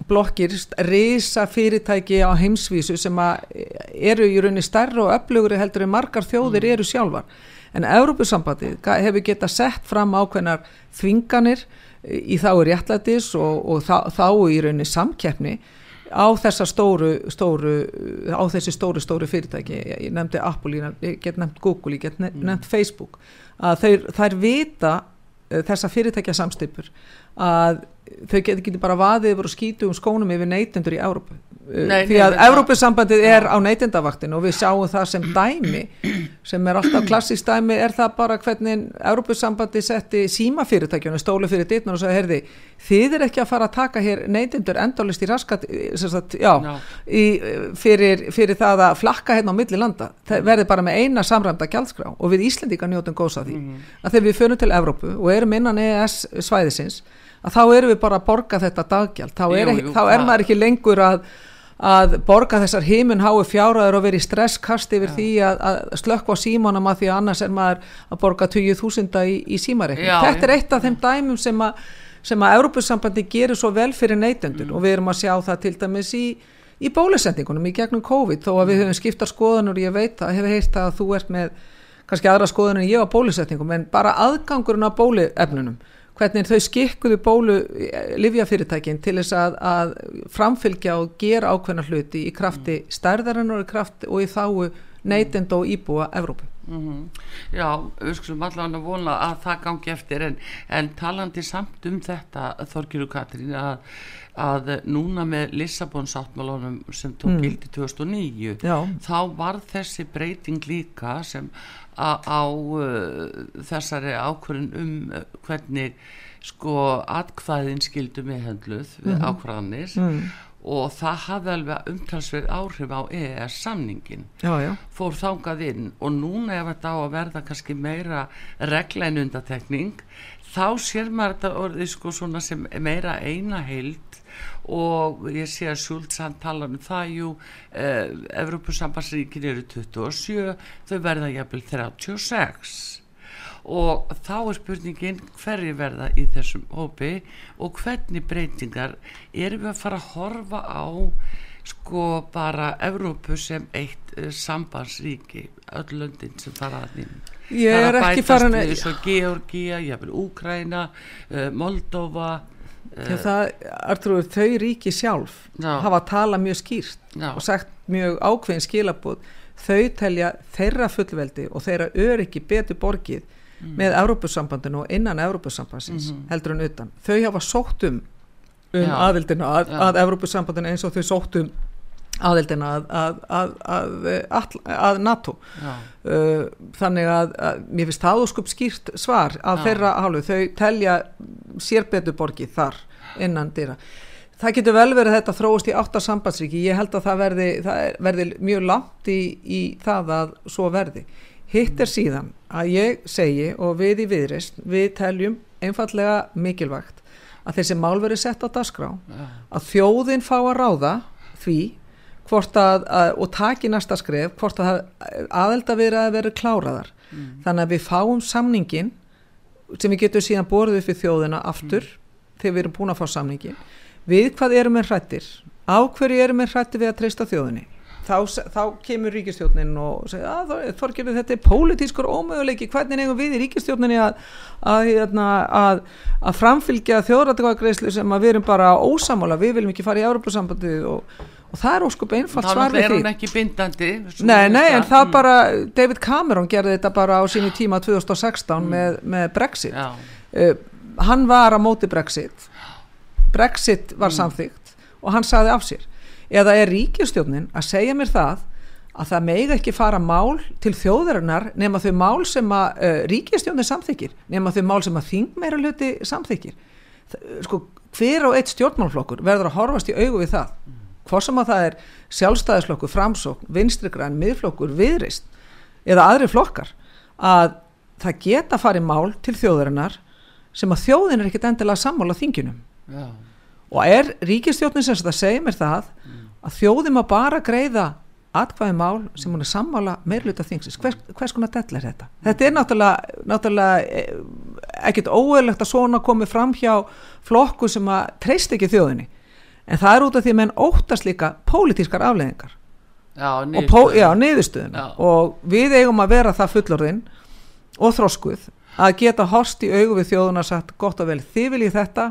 blokkir, reysa fyrirtæki á heimsvísu sem eru í rauninni stærra og öflugri heldur en margar þjóðir mm. eru sjálfar en Európusambandið hefur geta sett fram ákveðnar þvinganir í þá er réttlætis og, og þá, þá í rauninni samkeppni á þessa stóru, stóru á þessi stóru, stóru fyrirtæki ég nefndi Apple, ég get nefnt Google ég get nefnt mm. Facebook að þeir, þær vita eh, þessa fyrirtækja samstipur að þau getur geti bara vaðið yfir og skýtu um skónum yfir neytendur í Európa Nei, því að Európusambandið er á neytendavaktin og við sjáum það sem dæmi sem er alltaf klassísk dæmi er það bara hvernig Európusambandið setti símafyrirtækjunum stólu fyrir dittnar og sagði herði þið er ekki að fara að taka hér neytendur endalist í raskat sagt, já, no. í, fyrir, fyrir það að flakka hérna á milli landa. Það verði bara með eina samræmda gjaldskrá og við Íslandíka njótum góðs að því mm. að þegar við förum til Európu og erum innan EES svæðisins að þá erum við bara að borga þetta daggjald þá er, jú, jú, þá er maður ekki lengur að, að borga þessar heimun hái fjáraður og verið stresskast yfir ja. því að, að slökka á símónum að því að annars er maður að borga 20.000 í, í símareikning. Þetta er eitt af þeim dæmum sem að, sem að Európussambandi gerir svo vel fyrir neytendur mm. og við erum að sjá það til dæmis í í bólusendingunum í gegnum COVID þó að við höfum skiptar skoðanur ég veit að hefur heilt að þú ert með kannski aðra skoðanur en ég á bólusendingum en bara aðgangurinn á bóluefnunum hvernig þau skikkuðu bólu eh, livjafyrirtækin til þess að, að framfylgja og gera ákveðna hluti í krafti mm. stærðarinnar og í krafti og í þáu neytend og íbúa Evrópu. Mm -hmm. Já, við skulum allavega vona að það gangi eftir en, en talandi samt um þetta Þorgiru Katrín að, að núna með Lissabon sáttmálunum sem tók mm. gildi 2009 Já. þá var þessi breyting líka sem á, uh, þessari ákvörðin um uh, hvernig sko atkvæðin skildu meðhendluð við mm ákvörðanir mm. og það hafði alveg umtalsverð áhrif á EES samningin já, já. fór þángað inn og núna ef þetta á að verða kannski meira regla en undatekning þá sér maður þetta orðið sko svona sem meira eina heild og ég sé að Schultz hann tala um það jú eh, Evrópusambansríkin eru 27 þau verða jæfnvel 36 og þá er spurningin hverju verða í þessum hópi og hvernig breytingar erum við að fara að horfa á sko bara Evrópu sem eitt uh, sambandsríki öll löndin sem fara að nýjum það er að bætast við Georgia, jæfnvel Úkræna uh, Moldova Já, það, Artur, þau ríki sjálf Já. hafa talað mjög skýrt Já. og sagt mjög ákveðin skilabóð þau telja þeirra fullveldi og þeirra öryggi betur borgið mm. með Európusambandinu og innan Európusambansins mm -hmm. heldur en utan. Þau hafa sótt um um aðildina að, að Európusambandinu eins og þau sótt um aðildina að, að, að NATO. Uh, þannig að mér finnst það óskup skýrt svar af Já. þeirra hálfu, þau telja sér betur borgið þar innan dýra það getur vel verið þetta þróast í átta sambandsríki, ég held að það verði, það verði mjög langt í, í það að svo verði. Hitt er síðan að ég segi og við í viðreist við teljum einfallega mikilvægt að þessi mál verið sett á dagskrá. Að þjóðin fá að ráða því hvort að, að og taki næsta skref hvort að aðelda verið að verið kláraðar. Mm. þannig að við fáum samningin sem við getum síðan borðið í þjóðina aftur mm. þegar við erum búin að fá samningin við hvað erum við hrættir á hverju erum við hrættir við að treysta þjóðinni? Þá, þá kemur ríkistjórnin og segir að Þorgerður þetta er pólitískur ómöguleiki. Hvernig eigum við í ríkistjórninni að, að, hérna, að, að framfylgja þjóðrættakvæðgreislu sem við erum bara ósamála, við viljum ekki fara í Európa-sambandið og, og það er óskup einfalt svar við því. Þá er hún ekki bindandi. Nei, nei, en það mm. bara, David Cameron gerði þetta bara á sínu tíma 2016 mm. með, með Brexit. Uh, hann var að móti Brexit. Brexit var mm. samþygt og hann saði af sér eða er ríkistjónin að segja mér það að það megi ekki fara mál til þjóðarinnar nema þau mál sem að uh, ríkistjónin samþykir, nema þau mál sem að þingmeira hluti samþykir sko, hver og eitt stjórnmálflokkur verður að horfast í augu við það hvað sem að það er sjálfstæðisflokkur framsókn, vinstrigræn, miðflokkur viðrist eða aðri flokkar að það geta farið mál til þjóðarinnar sem að þjóðin er ekkit endilega sammála þinginum Já. og er ríkistjónin sem þetta segir mér það mm. að þjóðum að bara greiða atkvæði mál sem hún er sammála meirluta þingsins, hvers, hvers konar dell er þetta? Þetta er náttúrulega, náttúrulega eh, ekkert óeilegt að svona komi fram hjá flokku sem að treyst ekki þjóðinni en það er út af því að menn óttast líka pólitískar afleðingar Já, niðurstöðuna og við eigum að vera það fullorðinn og þróskuð að geta horst í augu við þjóðuna sagt gott og vel þið viljið þetta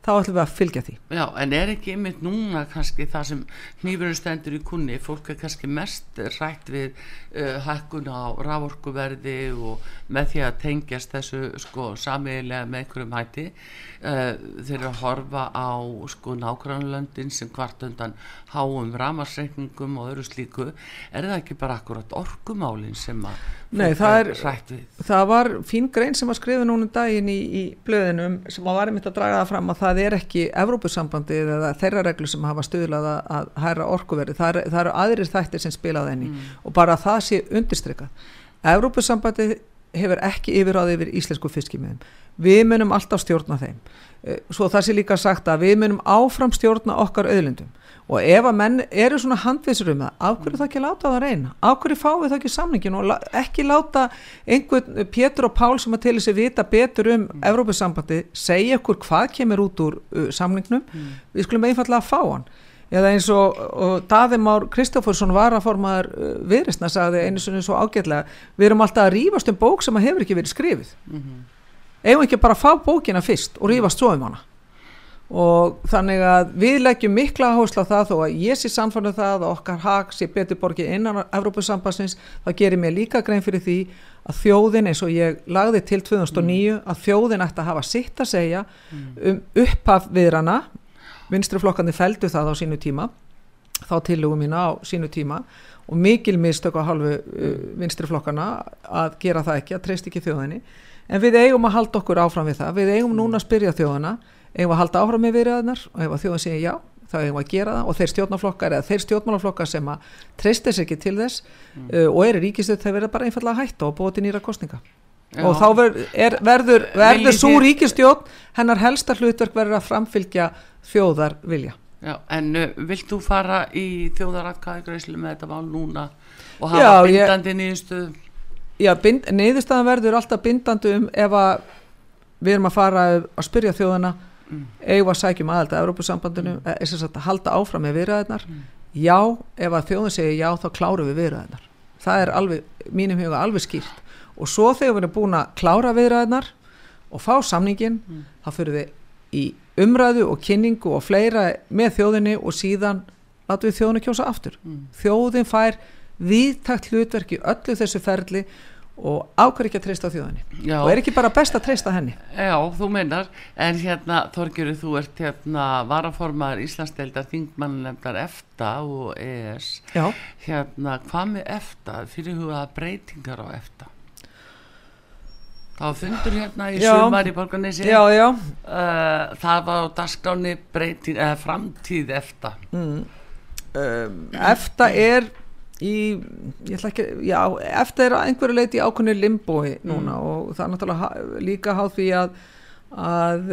þá ætlum við að fylgja því. Já, en er ekki einmitt núna kannski það sem nýfurinn stendur í kunni fólk er kannski mest rætt við uh, hækkun á rávorkuverði og með því að tengjast þessu sko samiðilega með einhverjum hætti uh, þeir eru að horfa á sko nákvæmlandin sem hvart undan háum ramarsreikningum og öru slíku. Er það ekki bara akkurat orkumálin sem að Nei, það, er, það var fín grein sem var skrifið núna um daginn í, í blöðinum sem var einmitt að draga það fram að það er ekki Evrópusambandið eða þeirra reglu sem hafa stuðlað að hæra orkuverði það, er, það eru aðrir þættir sem spilað enni mm. og bara það sé undirstrykkað Evrópusambandið hefur ekki yfiráði yfir íslensku fiskimiðum. Við munum alltaf stjórna þeim. Eh, svo það sé líka sagt að við munum áfram stjórna okkar auðlindum og ef að menn eru svona handvisur um það af hverju það ekki láta það að reyna af hverju fáið það ekki samningin og ekki láta einhvern Pétur og Pál sem að til þess að vita betur um mm. Evrópussambandi segja okkur hvað kemur út úr uh, samningnum mm. við skulum einfallega að fá hann eða eins og, og Daðimár Kristóforsson var að formaður uh, viðristna sagði einu svona svo ágætlega við erum alltaf að rýfast um bók sem að hefur ekki verið skrifið mm -hmm. ef ekki bara að fá bókina fyrst og rýfast svo um hana og þannig að við leggjum mikla áherslu á það þó að ég sé samfannu um það og okkar hag sé betur borgið innan Evrópusambassins, það gerir mér líka grein fyrir því að þjóðin eins og ég lagði til 2009 mm. að þjóðin ætti að hafa sitt að segja mm. um upphaf viðrana vinstriflokkandi feldu það á sínu tíma þá tilugum mína á sínu tíma og mikil mistök á halvu uh, vinstriflokkana að gera það ekki, að treyst ekki þjóðinni en við eigum að halda okkur áfram við það, við eigum núna að spyrja þjóðina eigum að halda áfram með viðræðanar og ef að þjóðan segja já þá eigum að gera það og þeir stjórnarflokkar eða þeir stjórnarflokkar sem að treystir sér ekki til þess mm. uh, og eru ríkistöð þeir verða bara einfallega að hætta og búið til nýra kostninga já. og þá ver, er, verður, verður svo þér... ríkistjórn hennar helsta hlutverk verður að framfylgja þjóðar vilja Já, en uh, vilt þú fara í þjóðaratkæðigreislu með þetta mál núna og hafa já, bindandi nýðustuð? Já, bind, nýðustuðan verður alltaf bindandi um ef að við erum að fara að spyrja þjóðana mm. eigum að sækjum aðalda að Európusambandinu mm. er sagt að halda áfram með viðræðinar mm. já, ef að þjóðin segir já þá klárum við viðræðinar það er alveg, mínum huga alveg skýrt og svo þegar við erum búin að klára viðræðinar og fá samningin mm. þá fyrir við í umræðu og kynningu og fleira með þjóðinni og síðan látum við þjóðinni kjósa aftur mm. þjóðin fær viðtakt hlutverki öllu þessu ferli og ákveður ekki að treysta á þjóðinni? Já. og er ekki bara best að treysta henni? Já, þú meinar, en hérna Þorgjörður, þú ert hérna varaformar Íslandsdeildar, þingmannlemdar EFTA og ES Já. hérna, hvað með EFTA? Fyrir hugaða breytingar á EFTA? Þá fundur hérna í sumar í borganessi uh, það var á dagskráni breyting, eða framtíð EFTA. Mm. um, EFTA er í, ég ætla ekki, já, eftir einhverju leiti ákveðinu limbói núna mm. og það er náttúrulega líka háð því að að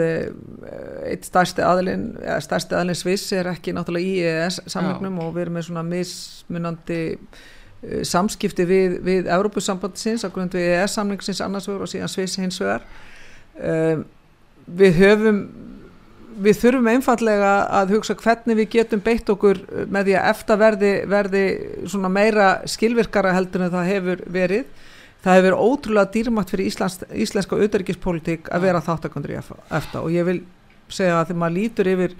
eitt stærsti aðlinn stærsti aðlinn Sviss er ekki náttúrulega í EES samlingnum og við erum með svona mismunandi samskipti við, við Európusambandsins á grunn við EES samlingsins annars vegar og síðan Sviss hins vegar um, við höfum við þurfum einfallega að hugsa hvernig við getum beitt okkur með því að eftir verði, verði meira skilvirkara heldur en það hefur verið. Það hefur ótrúlega dýrmætt fyrir Íslands, íslenska auðverkispolitík að vera þáttakandur í eftir og ég vil segja að þegar maður lítur yfir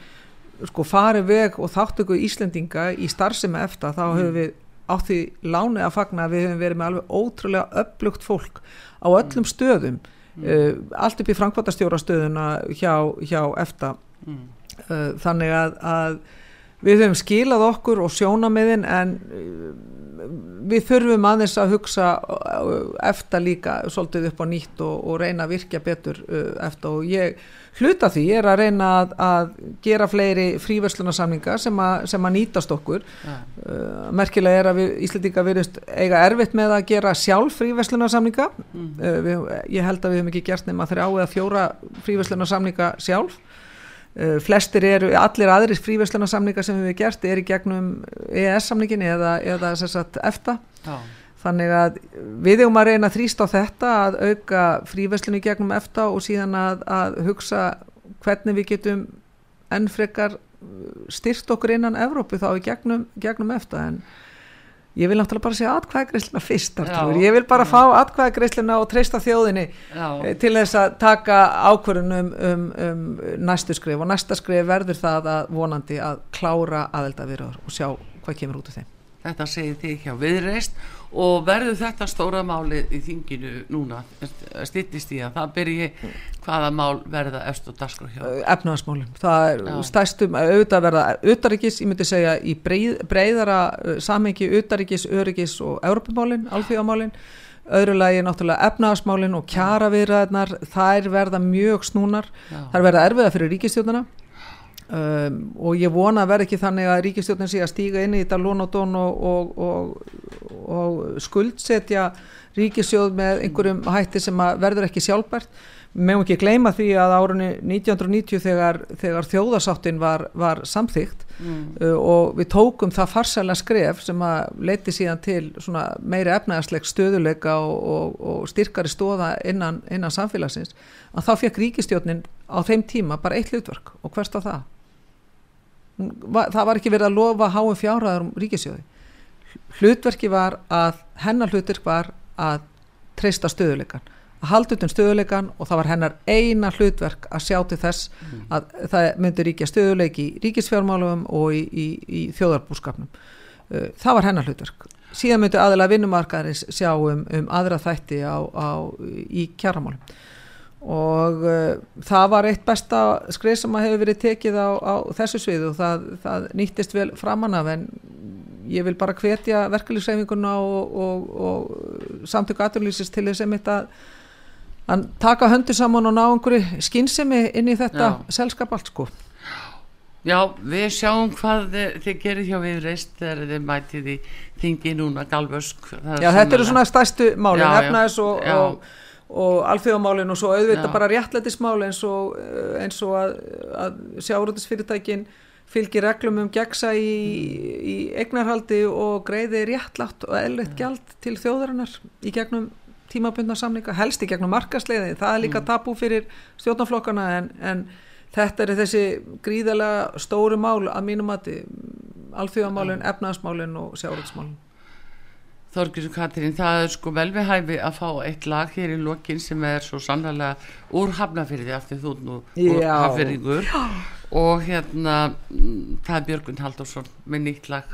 sko farið veg og þáttöku Íslendinga í starfsemi eftir þá hefur mm. við átt því láni að fagna að við hefum verið með alveg ótrúlega upplugt fólk á öllum stöðum mm. uh, allt upp í Frankvartastjórastöðuna hjá, hjá EFTA mm. þannig að, að við höfum skilað okkur og sjónamiðin en uh, við þurfum aðeins að hugsa eftir líka svolítið upp á nýtt og, og reyna að virkja betur eftir og ég hluta því er að reyna að, að gera fleiri fríverslunarsamninga sem, sem að nýtast okkur ja. uh, merkilega er að við Íslandíka verðist eiga erfitt með að gera sjálf fríverslunarsamninga mm. uh, ég held að við hefum ekki gert nema þrjá eða fjóra fríverslunarsamninga sjálf flestir eru, allir aðrir fríverslunarsamningar sem við hefum gert er í gegnum EES-samningin eða, eða sagt, EFTA Já. þannig að við hefum að reyna þrýst á þetta að auka fríverslunni gegnum EFTA og síðan að, að hugsa hvernig við getum ennfrekar styrt okkur innan Evrópu þá í gegnum, gegnum EFTA en ég vil náttúrulega bara segja atkvæðagreisluna fyrst ég vil bara já. fá atkvæðagreisluna og treysta þjóðinni já. Eh, til þess að taka ákvörðunum um, um næstu skrif og næsta skrif verður það að vonandi að klára aðeldavirður og sjá hvað kemur út af þeim Þetta segir þið hjá viðreist og verður þetta stóra máli í þinginu núna? Stittist í að það byrji hvaða mál verða eftir og daskra hjá efnaðasmálum, það er Já. stæstum auðvitað verða auðaríkis, ég myndi segja í breið, breiðara samhengi auðaríkis, öryggis og europamálin alþjóðamálin, öðru lagi náttúrulega efnaðasmálin og kjara viðræðnar þær verða mjög snúnar. Já. þær verða erfiða fyrir ríkistjóðana Um, og ég vona að vera ekki þannig að ríkistjórnin sé að stíga inn í þetta lónodón og, og, og, og skuldsetja ríkisjóð með einhverjum hætti sem verður ekki sjálfbært. Meðum ekki gleyma því að árunni 1990 þegar, þegar þjóðasáttin var, var samþygt mm. uh, og við tókum það farsæla skref sem að leiti síðan til meiri efnæðarsleik stöðuleika og styrkari stóða innan, innan samfélagsins að þá fekk ríkistjórnin á þeim tíma bara eitt hlutverk. Og hvert á það það var ekki verið að lofa háum fjárhæðar um ríkisjóði hlutverki var að hennar hlutverk var að treysta stöðuleikan að halda utan stöðuleikan og það var hennar eina hlutverk að sjá til þess mm. að það myndi ríkja stöðuleiki í ríkisfjármálum og í, í, í þjóðarbúskapnum. Uh, það var hennar hlutverk. Síðan myndi aðeins vinnumarkaðarins sjá um, um aðra þætti á, á, í kjaramálum og uh, það var eitt besta skrið sem að hefur verið tekið á, á þessu sviðu og það, það nýttist vel framann af en ég vil bara hvetja verkefliðsreifinguna og, og, og samtöku aturlýsist til þess að að taka höndur saman og ná einhverju skynsemi inn í þetta Já. selskap allt sko. Já, við sjáum hvað þið, þið gerir hjá við reist þegar þið mætið í þingi núna galvösk Já, þetta eru svona stærstu málin efnaðis og, og og alþjóðamálinn og svo auðvitað Já. bara réttlætismál eins og, eh, eins og að, að sjáuröldisfyrirtækin fylgir reglum um gegsa í, í eignarhaldi og greiði réttlátt og eðlitt gjald til þjóðarinnar í gegnum tímabundna samlinga, helst í gegnum markasleiði, það er líka mm. tabú fyrir stjórnaflokkana en, en þetta er þessi gríðalega stóru mál að mínum mati alþjóðamálinn, efnaðasmálinn og sjáuröldsmálinn Þorgjursson Katrín, það er sko vel við hæfi að fá eitt lag hér í lokin sem er svo sannlega úr hafnafyrði eftir þú nú úr hafnafyrðingur og hérna það er Björgun Haldursson með nýtt lag.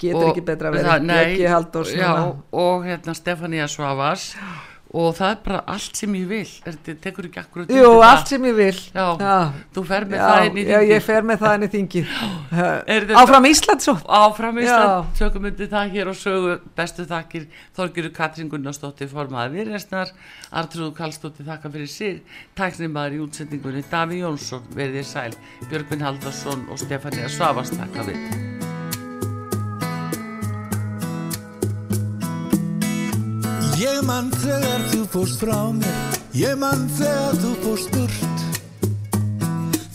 Getur og, ekki betra vera Björgi Haldursson og hérna Stefania Svavas og það er bara allt sem ég vil. Þetta tekur ekki akkurat Jú, allt sem ég vil. Já, já. þú fer með já, það inn í þingi já, ég fer með það inn í þingi áfram Ísland svo? Áfram Ísland, sögum undir það hér og sögu bestu þakkir. Þorgiru Katrin Gunnarsdóttir formaði viðresnar Artrúð Kallstóttir þakka fyrir sig. Tæknir maður í útsendingunni Daví Jónsson verðið sæl. Björgvin Haldarsson og Stefania Svavast þakka við Ég mann þegar þú fórst frá mér. Ég mann þegar þú fórst burt.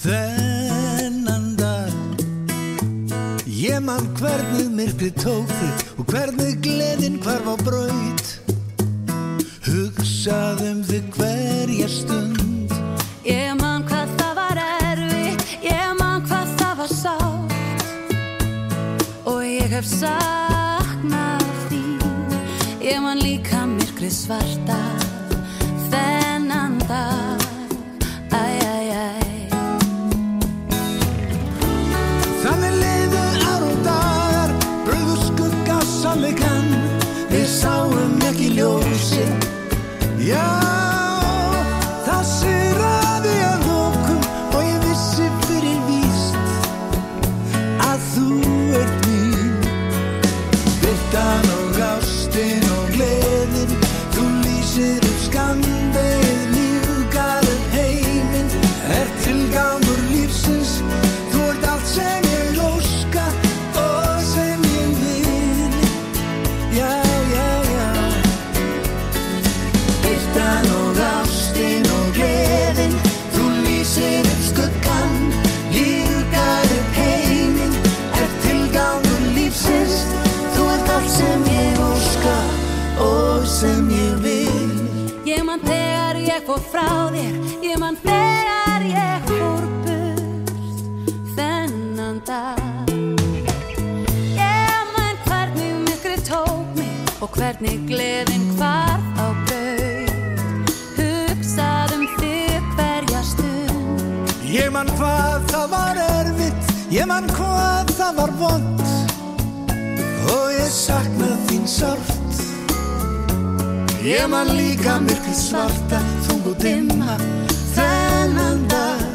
Þennan dag. Ég man hvernig myrkri tók þig og hvernig gleðin hvarf á braut. Hugsaðum þig hverja stund. Ég man hvað það var erfitt, ég man hvað það var sátt og ég hef saknað þín. Ég man líka myrkrið svarta þennan dag. Æ, æ, æ. Þannig liðu ár og dagar Bröðu skugga sannleikann Við sáum ekki ljósi Já fór frá þér, ég man þegar ég fór burt þennan dag. Ég man hvernig myrkrið tók mig og hvernig gleðin hvarf á bau. Hugsaðum þig hverja stund, Ég man hvað það var erfitt Ég man hvað það var vond Og ég sakna þín sárt Ég man líka myrkrið svarta Tembou tema Sananda